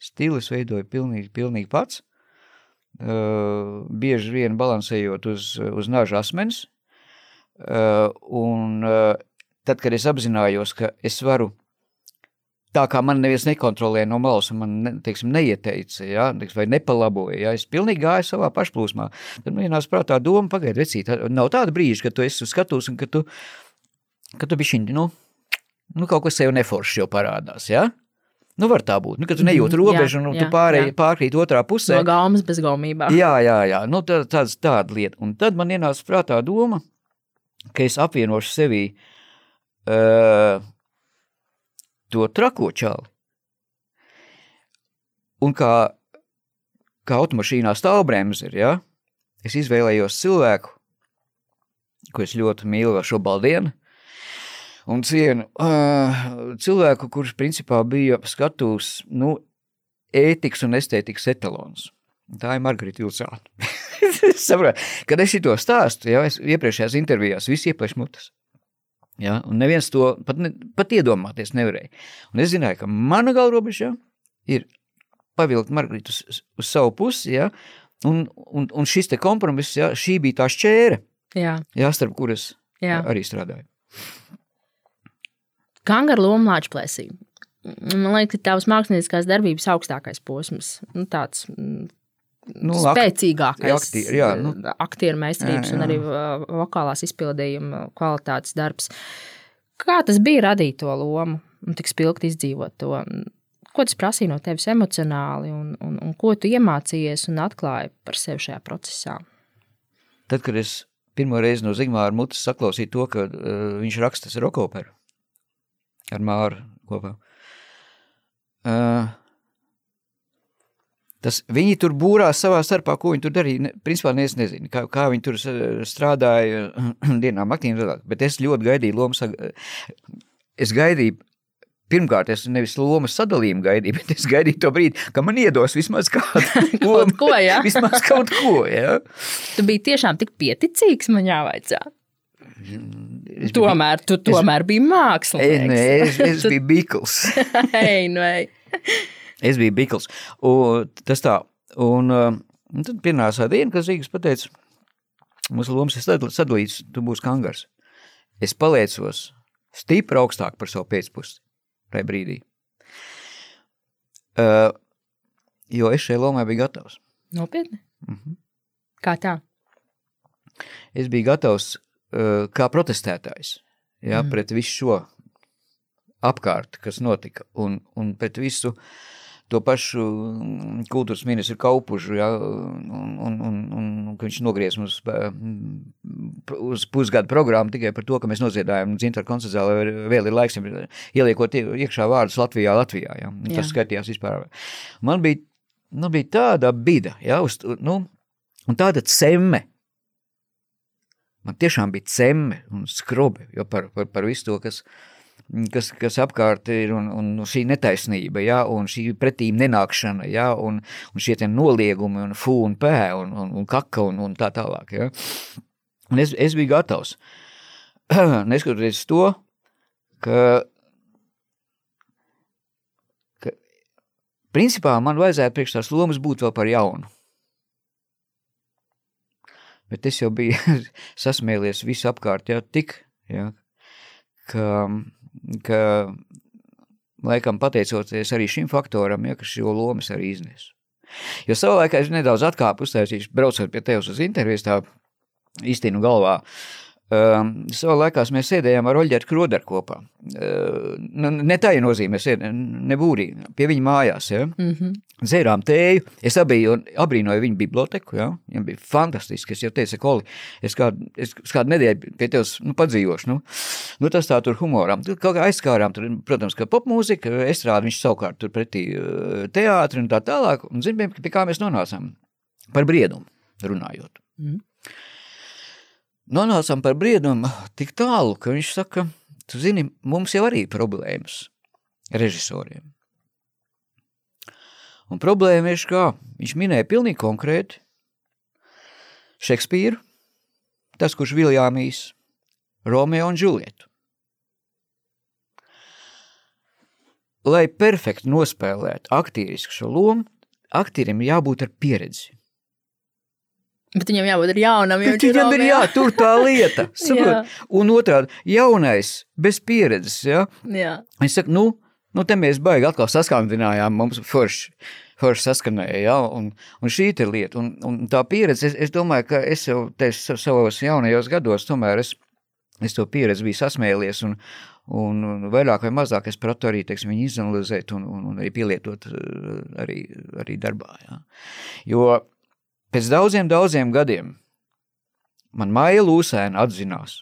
Stilis veidoja pilnīgi, pilnīgi pats. Uh, bieži vien balansējot uz, uz naža asmens. Uh, un uh, tad, kad es apzinājos, ka es varu tā kā man neviens nekontrolē no malas, un man ne, teiksim, neieteica, ja, teiksim, vai nepalaboja, ja, es pilnīgi gāju savā pašplūsmā. Tad man ienāca prātā doma, pagaidi, vecīt, nav tāda brīža, kad tu esi skatus un ka tu, ka tu bišķiņ, nu, nu, kaut kas sev neforšs jau parādās, ja? Nu, var tā būt, nu, ka tu nejūti Mhm, robežu, jā, un jā, tu pārēj, jā. pārkrīt otrā pusē. no gaumas bez gaumībā. Jā, jā, jā, nu, tā, tāds, tāda lieta. Un tad man ienāca prātā doma, ka es apvienošu sevī uh, to trako čāli. Un kā, kā automašīnā stāvbremze ir, ja? es izvēlējos cilvēku, ko es ļoti mīlu šo baldienu, un cienu uh, cilvēku, kurš principā bija skatūs, nu, ētikas un estētikas etalons. Tā ir Margarita Vilcāna. [LAUGHS] Saprot, kad es šo stāstu, jau es iepriekšējās intervijās, visi ieplēš mutes. Ja, un neviens to pat, ne, pat iedomāties nevarēja. Un es zināju, ka mana galvrobeža ja, ir pavilkt Margaritu uz, uz savu pusi, ja, un, un, un šis te kompromiss, ja, šī bija tā šķēre, Jā. ja, starp kuras Jā. arī strādāju. Kangaru loma lāčplēsī. Man liekas, ka tavs mākslinieckās darbības augstākais posms, nu, tāds mm, Nu, spēcīgākais, aktieri, jā, nu. aktieru meistarības Jā, jā. un arī uh, vokālās izpildījuma kvalitātes darbs. Kā tas bija radīt to lomu un tik spilgti izdzīvot to? Ko tas prasīja no tevis emocionāli, un, un, un ko tu iemācījies un atklāji par sevi šajā procesā? Tad, kad es pirmo reizi no Zigmāra mutes saklausīju to, ka uh, viņš raksta rokoperu ar Māru kopā. Uh, tas, viņi tur būrās savā starpā, ko viņi tur darīja. Principā es nezinu, kā, kā viņi tur strādāja [CLEARS THROAT] dienām aktīvi, bet es ļoti gaidīju lomu. Es gaidīju, pirmkārt, es nevis lomas sadalījumu gaidīju, [LAUGHS] bet es gaidīju to brīdi, ka man iedos vismaz kādu [LAUGHS] Kaut ko, jā. [LAUGHS] Vismaz kaut ko, jā. Tu biji tiešām tik pieticīgs, man jāvaicā. Es biju- Tomēr tu tomēr biji Ei, mākslinieks. nē, es, es biju Bikls. Ei, nu, ei. Es biju Bikls. Un tas tā. Un, uh, un tad pienāca diena, kad Zīgas pateica, mūsu lomas ir sadal- sadalīts, tu būsi kangars. Es paliecos stipri augstāk par savu pēcpusi tajā brīdī. Uh, jo es šai lomai biju gatavs. Nopietni. Mhm. Kā tā? Es biju gatavs uh, kā protestētājs ja, Mm. mm. pret visu šo apkārt, kas notika, un, un pret visu to pašu mm, kultūras ministru Kaupužu, ja, un, un, un, un, viņš nogriez mums mm, uz pusgadu programmu tikai par to, ka mēs noziedājam Zintaru koncertzāli, vēl ir laiks, ieliekot ie- iekšā vārdus Latvijā, Latvijā, ja, un Jā. tas skaitījās vispār. Man bija, nu, bija tāda bida, ja, uz, nu, un tāda cemme, Man tiešām bija cemme un skrobi jo par, par, par visu to, kas, kas, kas apkārt ir, un, un šī netaisnība, ja, un šī pretīm nenākšana, ja, un, un šie noliegumi, un fū, un pē, un, un, un kaka, un, un tā tālāk. Ja. Un es, es biju gatavs. [CLEARS THROAT] Neskatoties to, ka, ka principā man vajadzētu priekš tās lomas būt vēl par jaunu. Bet es jau biju [LAUGHS] sasmēlies visu apkārt, jau tik, ja, ka, ka, laikam pateicoties arī šim faktoram, ja, ka šo lomas arī iznes. Jo savā laikā es nedaudz atkāpu uztaisīšu, braucot pie tevis uz intervijas, tā īstinu galvā. Um, savā laikā mēs sēdējām ar Oļģeru Kroderu kopā. Uh, ne tā ir nozīme, ne būrī, pie viņa mājās, ja. Mm -hmm. Dzērām tēju, es abiju, abrīnoju viņu biblioteku, ja? viņam bija fantastiski, es jau teicu, Koli, es kādu, es kādu nedēļu pie tevis nu, padzīvošu, nu, nu tas tā tur humoram, tur kaut kā aizskārām, tur, protams, ka popmūzika, estrādi viņš savukārt tur pretī eh, teātri un tā tālāk, un zin, pie kā mēs nonācām, par briedumu runājot. Mhm. Nonācām par briedumu tik tālu, ka viņš saka, tu zini, mums jau arī problēmas režisoriem. Un problēma ir, kā viņš minēja pilnīgi konkrēti Šekspīru, tas, kurš Viljāmīs, Romeo un Džulietu. Lai perfekti nospēlētu aktīrisku šo lomu, aktierim jābūt ar pieredzi. Bet viņam jābūt jaunam. viņam ir Romeo. jā, tur tā lieta. [LAUGHS] Jā. Un otrādi, jaunais, bez pieredzes. Ja? Jā. Es saku, nu, nu te mēs baigi atkal saskandinājām, mums forši, forši saskanēja, ja? un, un šī ir lieta. Un, un tā pieredze, es, es domāju, ka es jau savos jaunajos gados, tomēr es, es to pieredzi biju sasmēlies, un, un, vairāk vai mazāk es pratu arī, teiksim, viņu izanalizēt un, un, un arī pielietot eh, arī, arī darbā. Ja? Jo pēc daudziem, daudziem gadiem man Maija Lūsēna atzinās,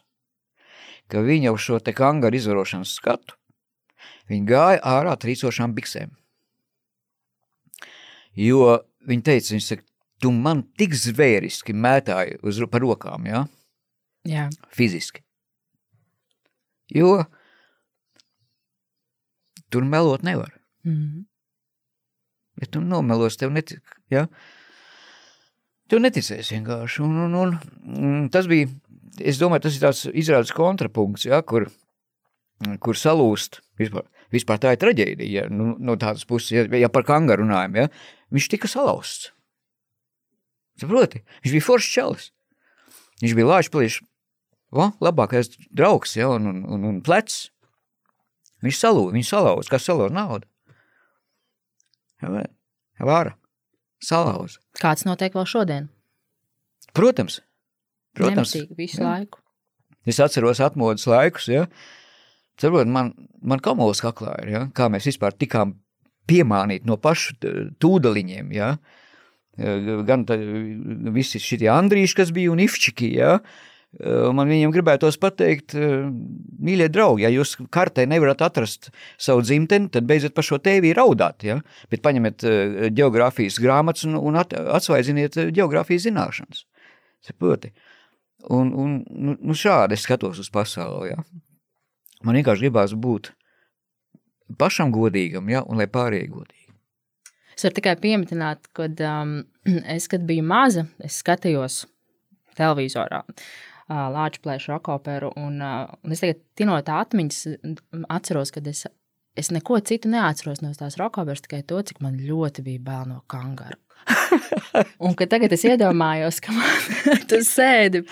ka viņa uz šo te kangaru izvarošanas skatu Viņa gāja ārā trīcošām biksēm. Jo viņa teica, viņa saka, tu man tik zvēriski mētāji uz, par rokām, ja? Jā. fiziski. Jo tur melot nevar. Mm. Ja tu nomelos, tev netic, ja? Tev neticēs vienkārši. Un, un, un, un tas bija, es domāju, tas ir tāds izrādes kontrapunkts, ja, kur, kur salūst, vispār, vispār tā ir traģēdija, ja, nu, no tādas puses, ja, ja par kangaru runājam, ja, viņš tika salausts. Saproti? Viņš bija foršs čalis. Viņš bija o, labākais draugs, ja, un, un, un, un plecs. Viņš salūz, viņš salauz, kas salauz naudu. Vāra, salauz. Kāds notiek vēl šodien? Protams, protams. Nemitīgi visu jā. laiku. Es atceros atmodas laikus, ja. Cerot, man, man kamols kaklā ir, ja, kā mēs vispār tikām piemānīti no pašu tūdeliņiem, ja. Gan tā, visi šitie Andrīši, kas bija un Ifčiki, ja. Man viņiem gribētos pateikt, mīļie draugi, ja jūs kartē nevarat atrast savu dzimteni, tad beidziet par šo tēvi raudāt, ja. Bet paņemiet geogrāfijas grāmatas un, un at, atsvaidziniet geogrāfijas zināšanas. Saproti? Un, un nu, nu šādi es skatos uz pasauli. Ja? Man vienkārši gribās būt pašam godīgam, ja? un lai pārējie godīgi. Es varu tikai pieminēt, ka um, [CLEARS THROAT] es, kad biju maza, es skatījos televizorā. Uh, Lāča plēša rokoperu, un, un es tagad tinot atmiņas, atceros, ka es, es neko citu neatceros no tās rokoperas, tikai to, cik man ļoti bija bail no kangaru. [LAUGHS] Un ka tagad es iedomājos, ka man [LAUGHS] tas sēdi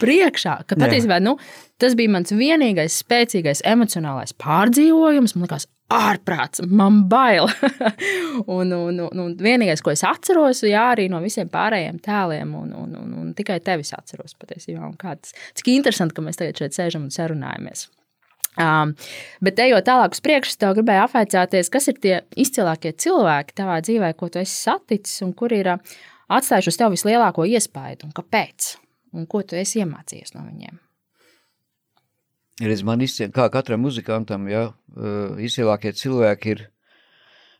priekšā, ka patiesībā nu, tas bija mans vienīgais spēcīgais emocionālais pārdzīvojums. Man liekas, ārprāts, man bail. [LAUGHS] un, un, un, un vienīgais, ko es atceros, jā, arī no visiem pārējiem tēliem, un, un, un, un tikai tevis atceros patiesībā. Un kā tas, cik interesanti, ka mēs tagad šeit sēžam un sarunājamies. Um, bet ejot tālāk uz priekšu, tev gribēju apvaicāties, kas ir tie izcilākie cilvēki tavā dzīvē, ko tu esi saticis un kuri ir uh, atstājuši uz tevi vislielāko iespaidu un kāpēc? Un ko tu esi iemācījies no viņiem? Redz, man izcien, kā katram muzikantam, ja, uh, izcilākie cilvēki ir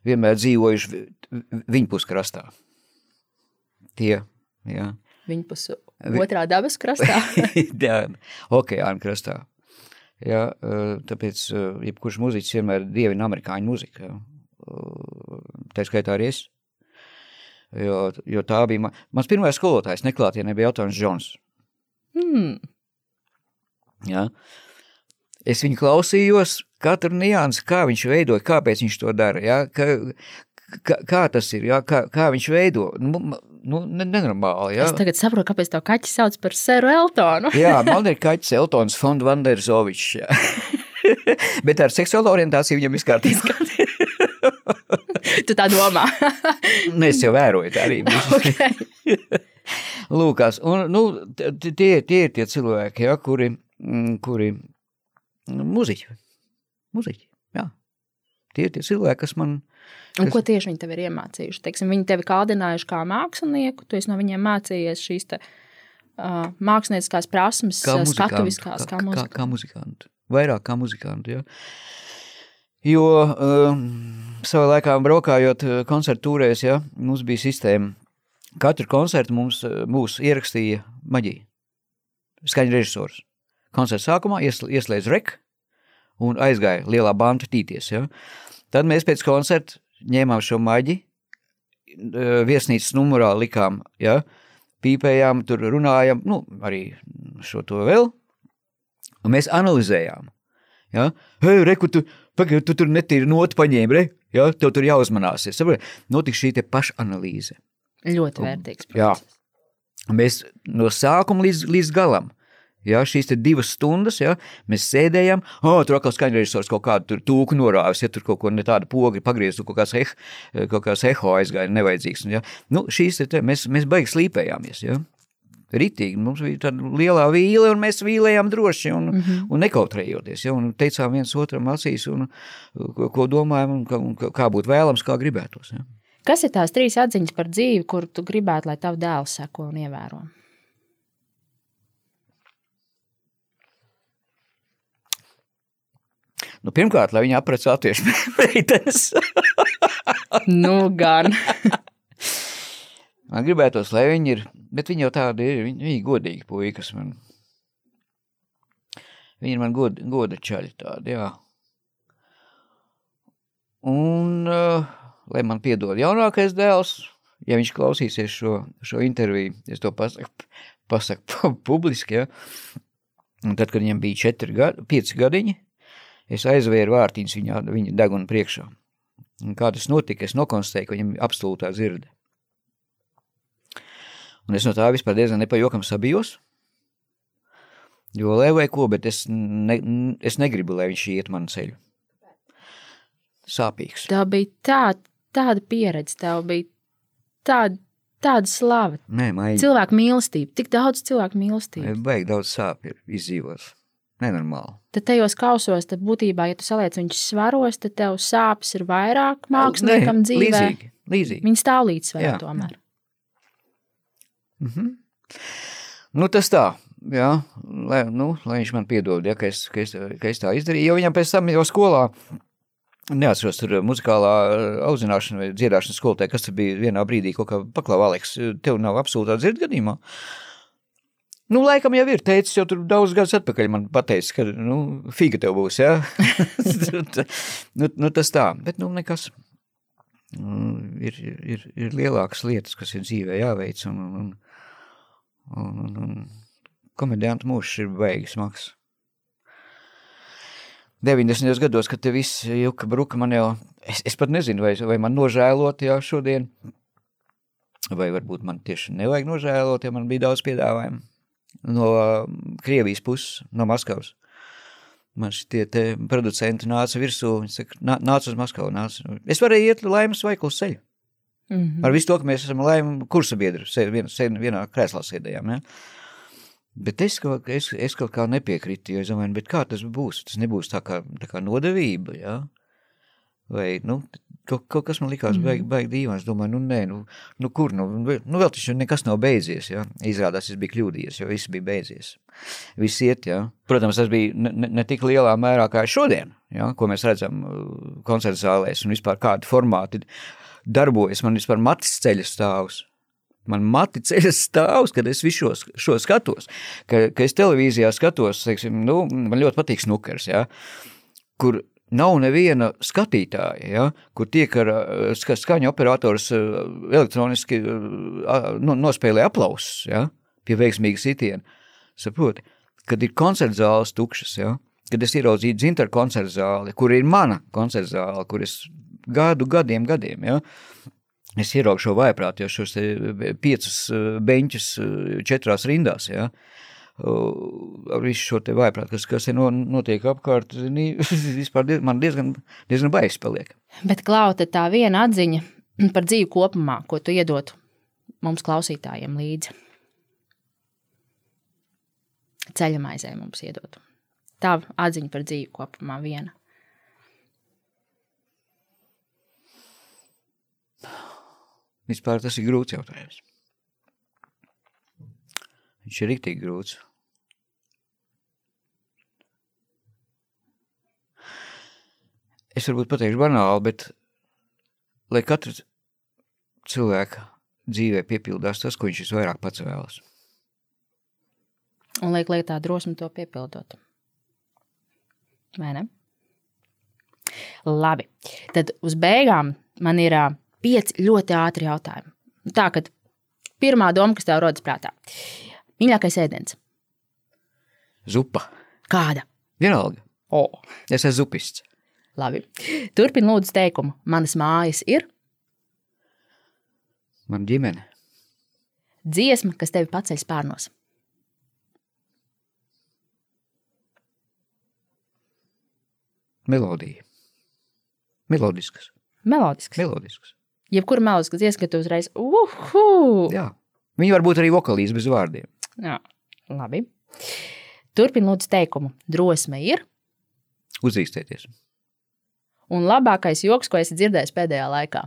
vienmēr dzīvojuši vi- vi- viņpus krastā. Tie, ja. Viņa pusi Vi- otrā dabas krastā. [LAUGHS] Jā, okeāna krastā. Ja, uh, tāpēc uh, jebkurš muziķis vienmēr dievina amerikāņu muziku. Tā skaitā arī es. Jo, jo tā bija, man, mans pirmais skolotājs neklātienē bija Eltons Džons. hmm. Ja. Es viņu klausījos, katru niansu, kā viņš veidoja, kāpēc viņš to dara, ja. kā, kā, kā tas ir, ja. kā, kā viņš veido. Nu, nu, ne- nenormāli. Ja. Es tagad saprotu, kāpēc tev kaķis sauc par Seru Eltonu. Jā, [LAUGHS] man ir kaķis Eltons Fond Vanderzovičs. [LAUGHS] Bet ar seksuālo orientāciju viņam viss kārtībā. [LAUGHS] tu tā domā. Nu, es jau vēroju tā arī. okay. Lūkās, un nu, tie, tie ir tie cilvēki, ja, kuri, kuri muziķi. Muziķi, jā. Tie ir tie cilvēki, kas man, Un ko tieši viņi tev ir iemācījuši? Teiksim, viņi tevi kādinājuši kā mākslinieku, tu esi no viņiem mācījies šīs te, uh, mākslinieckās prasmes, kā skatuviskās, kā kā, mūzika. kā muzikanti. Vairāk kā muzikanti, jā. Jo um, savā laikā braukājot koncertu tūrēs, ja, mums bija sistēma. Katru koncertu mums, mūs ierakstīja maģija. Skaņa režisors. Koncerta sākumā iesl- ieslēdz rek un aizgāja lielā banda tīties. Ja. Tad mēs pēc koncerta ņēmām šo maģi, viesnīcas numurā likām, ja, pīpējām, tur runājām, nu, arī šo to vēl, un mēs analizējām. Ja? Hei, reku, tu, pagaid, tu tur netīri notu paņēmi, re? Ja? Tev tur jāuzmanās. Notika šī te pašanalīze. Ļoti vērtīgs. Jā. process. Mēs no sākuma līdz, līdz galam. Ja, šīs divas stundas, ja, mēs sēdējām, oh, tur atkal skaņrežisors kaut kādu tūku norāvis, ja tur kaut ko ne tādu pogri pagriez, tur kaut kāds, eh, kaut kāds eho aizgāja nevajadzīgs. Ja. Nu, šīs te, mēs, mēs baigi slīpējāmies, ja. Ritīgi, mums bija tāda lielā vīle, un mēs vīlējām droši un, mm -hmm. un nekautrējoties, ja, un teicām viens otram acīs, un ko, ko domājam, un kā, un kā- būtu vēlams, kā gribētos. Ja. Kas ir tās trīs atziņas par dzīvi, kur tu gribētu, lai tavu dēls seko un ievēro? Nu, pirmkārt, lai viņi aprec latviešu [LAUGHS] meitenes. nu, gan. Man gribētos, lai viņi ir, bet viņi jau tādi ir, viņi, viņi godīgi puikas man. Viņi ir man god, goda čaļi tādi, jā. Un, uh, lai man piedod jaunākais dēls, ja viņš klausīsies šo, šo interviju, es to pasaku, pasaku [LAUGHS] publiski, ja. Un tad, kad viņam bija četri gadi, pieci gadiņi, es aizvēru vārtiņus viņa, viņa deguna priekšā. Un kā tas notika, es nokonstatēju, ka viņam absolūtā dzirde. Un es no tā vispār diezgan nepajokam sabijos, jo lai vai ko, bet es, ne, es negribu, lai viņš iet manu ceļu. Sāpīgs. Tā bija tā, tāda pieredze, tev bija tāda, tāda slava. Nē, maigi. Cilvēku mīlestība, tik daudz cilvēku mīlestības. Baigi daudz sāpju ir izdzīvos. Nenormāli. Tad tajos kausos, tad būtībā, ja tu saliec viņus svaros, tad tev sāpes ir vairāk māksliniekam Nē, dzīvē. Līdzīgi, līdzīgi. Viņi stāv līdzsvarā tomēr. Mhm. Nu, tas tā, jā, lai, nu, lai viņš man piedod, ja, ka, es, ka, es, ka es tā izdarīju, jo viņam pēc tam jau skolā, neatceros tur muzikālā eh, audzināšana vai dziedāšanas skolotāja, kas tur bija vienā brīdī, kaut kā paklāva Aleks, tev nav absolūtā dzird gadījumā. Nu, laikam jau ir teicis, jau tur daudz gadus atpakaļ man pateicis, ka, nu, figa tev būs, jā. [LAUGHS] nu, nu, tas tā, bet, nu, nekas. Mm, Ir, ir, ir lielākas lietas, kas ir dzīvē jāveic, un, un, un, un, un komediantu mūžs ir beigas smags. 90. gados, kad te viss juka bruka, man jau, es, es pat nezinu, vai, vai man nožēlot jau šodien, vai varbūt man tieši nevajag nožēlot, ja man bija daudz piedāvājumu no um, Krievijas puses, no Maskavas. Man te producenti nāca virsū, viņi saka, "Nā- nāc uz Maskavu, nāc. Es varēju iet laimes veikals ceļu. Mhm. Ar visu to, ka mēs esam laimi kursa biedri, vien, vienā krēslā sēdējām, ja? Bet es kaut, es, es kaut kā nepiekrītu, jo es domāju, bet kā tas būs? Tas nebūs tā kā, tā kā nodevība, ja? Vai, nu, kaut, kaut kas man likās Mhm. baigi, baigi dīvains. Domāju, nu, nē, nu, nu kur, nu, nu, vēl taču nekas nav beidzies, ja? Izrādās, es biju kļūdījies, jo viss bija beidzies. Viss iet, ja? Protams, tas bija ne, ne, tik lielā mērā kā šodien, ja? ko mēs redzam uh, koncertu zālēs un vispār kādi formāti darbojas. Man vispār matis ceļa stāvs. Man mati ceļas stāvs, kad es visu šo, šo skatos. Ka, ka es televīzijā skatos, teiksim, nu, man ļoti patīk snukers, ja, kur nav neviena skatītāja, ja, kur tiek ar uh, ska- skaņu operators uh, elektroniski uh, no, nospēlē aplausus, ja, pie veiksmīga sitiena. Saproti, kad ir koncerta zāles tukšas, ja, kad es ieraudzīju dzintaru koncerta zāli, kur ir mana koncerta zāle, kur es gadu, gadiem, gadiem, ja, es ieraugu šo vaiprātu, jo šos piecus beņķus četrās rindās, ja, uh, ar visu šo te vaiprātu, kas, kas te no, notiek apkārt, zini, [LAUGHS] vispār diez, man diezgan, diezgan baigs paliek. Bet klauta tā viena atziņa par dzīvi kopumā, ko tu iedotu mums klausītājiem līdzi. Ceļamaizē mums iedot. Tā atziņa par dzīvi kopumā viena. Vispār tas ir grūts jautājums. Viņš ir riktīgi grūts. Es varbūt pateikšu banāli, bet lai katrs cilvēka dzīvē piepildās tas, ko viņš visvairāk pats vēlas. Un liek lietā drosmi to piepildot. Vai ne? Labi. Tad uz beigām man ir pieci ļoti ātri jautājumi. Tā, kad pirmā doma, kas tev rodas prātā. Mīļākais ēdiens. Zupa. Kāda? Vienalga. O, Es esmu zupists. labi. Turpin lūdzu teikumu. Manas mājas ir Man ģimene. dziesma, kas tevi paceļ spārnos. Melodija. Melodiskas. Melodisks. Melodiskas. Jebkura melodiska dziesma, ka tu uzreiz uhu! Jā. Viņi var būt arī vokalīs bez vārdiem. Jā, labi. Turpin lūdzu teikumu. Drosme ir. Uzzīstēties. Un labākais joks, ko esi dzirdējis pēdējā laikā.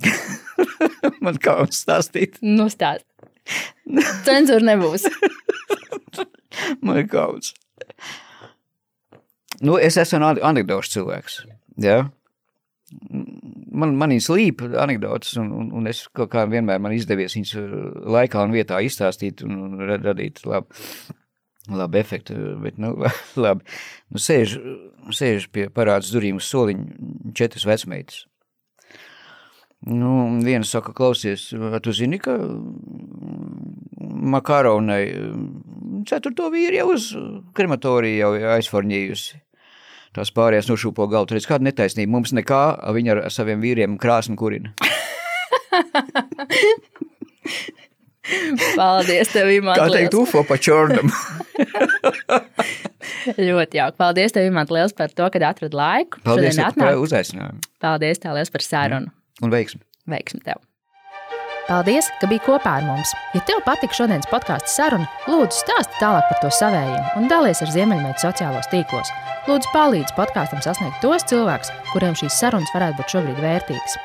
[LAUGHS] Man kauns stāstīt. Nu, stāst. Cenzūra nebūs. [LAUGHS] Man ir kauns. Nu, es esmu ane- anekdošu cilvēks. Ja? Man, man viņas līp anekdotas, un, un, un es kaut kā vienmēr man izdevies viņas laikā un vietā izstāstīt un radīt labu, labu efektu, bet, nu, [LAUGHS] labi. Nu, sēž, sēž pie parādas durīm uz soliņu četras vecmeitas. Nu, viena saka, klausies, tu zini, ka makaronai ceturto vīri jau uz krematoriju jau aizforņījusi. Tās pārējās nošūpo galvu. Tur ir kāda netaisnība. Mums nekā, viņa ar saviem vīriem krāsni kurina. [LAUGHS] Paldies, tev, Imants. Kā teikt, ufo pa čornam. [LAUGHS] Ļoti jauki. Paldies, tev, Imants, liels par to, ka atradi laiku. Paldies par uzaicinājumu. Paldies, tev liels par sarunu. Un veiksmi. Veiksmi tev. Paldies, ka biji kopā ar mums. Ja tev patika šodienas podkāstu saruna, lūdzu stāsti tālāk par to savējiem un dalies ar Ziemeļmeitu sociālos tīklos. Lūdzu, palīdzi podkāstam sasniegt tos cilvēkus, kuriem šīs sarunas varētu būt šobrīd vērtīgas.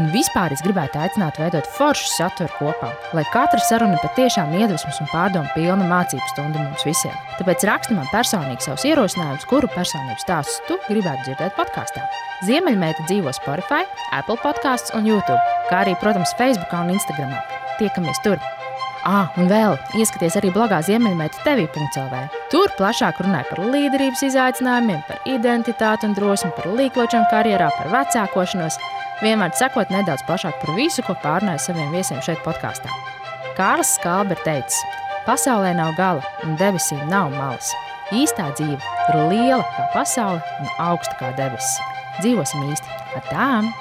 Un vispār es gribētu aicināt veidot foršu saturu kopā, lai katra saruna patiešām iedvesmas un pārdomu pilna mācību stunda mums visiem. Tāpēc raksti man personīgi savus ierosinājumus, kuru personību stāstus tu gribētu dzirdēt podkāstā. Ziemeļmeita dzīvo Spotify, Apple podkāstos un YouTube, kā arī, protams, Facebook un Instagram. Tiekamies tur! Ah, un vēl ieskaties arī blogā Ziemeļmeita TV.CLV. Tur plašāk runāja par līderības izaicinājumiem, par identitāti un drosmi, par līkločiem karjerā, par vecākošanos vienmēr sekot nedaudz plašāk par visu, ko pārnāju saviem viesiem šeit podkāstā. Kārlis Skalbe ir teicis, pasaulē nav gala un debesīm nav malas. Īstā dzīve ir liela kā pasaule un augsta kā debesis. Dzīvosim īsti ar tām!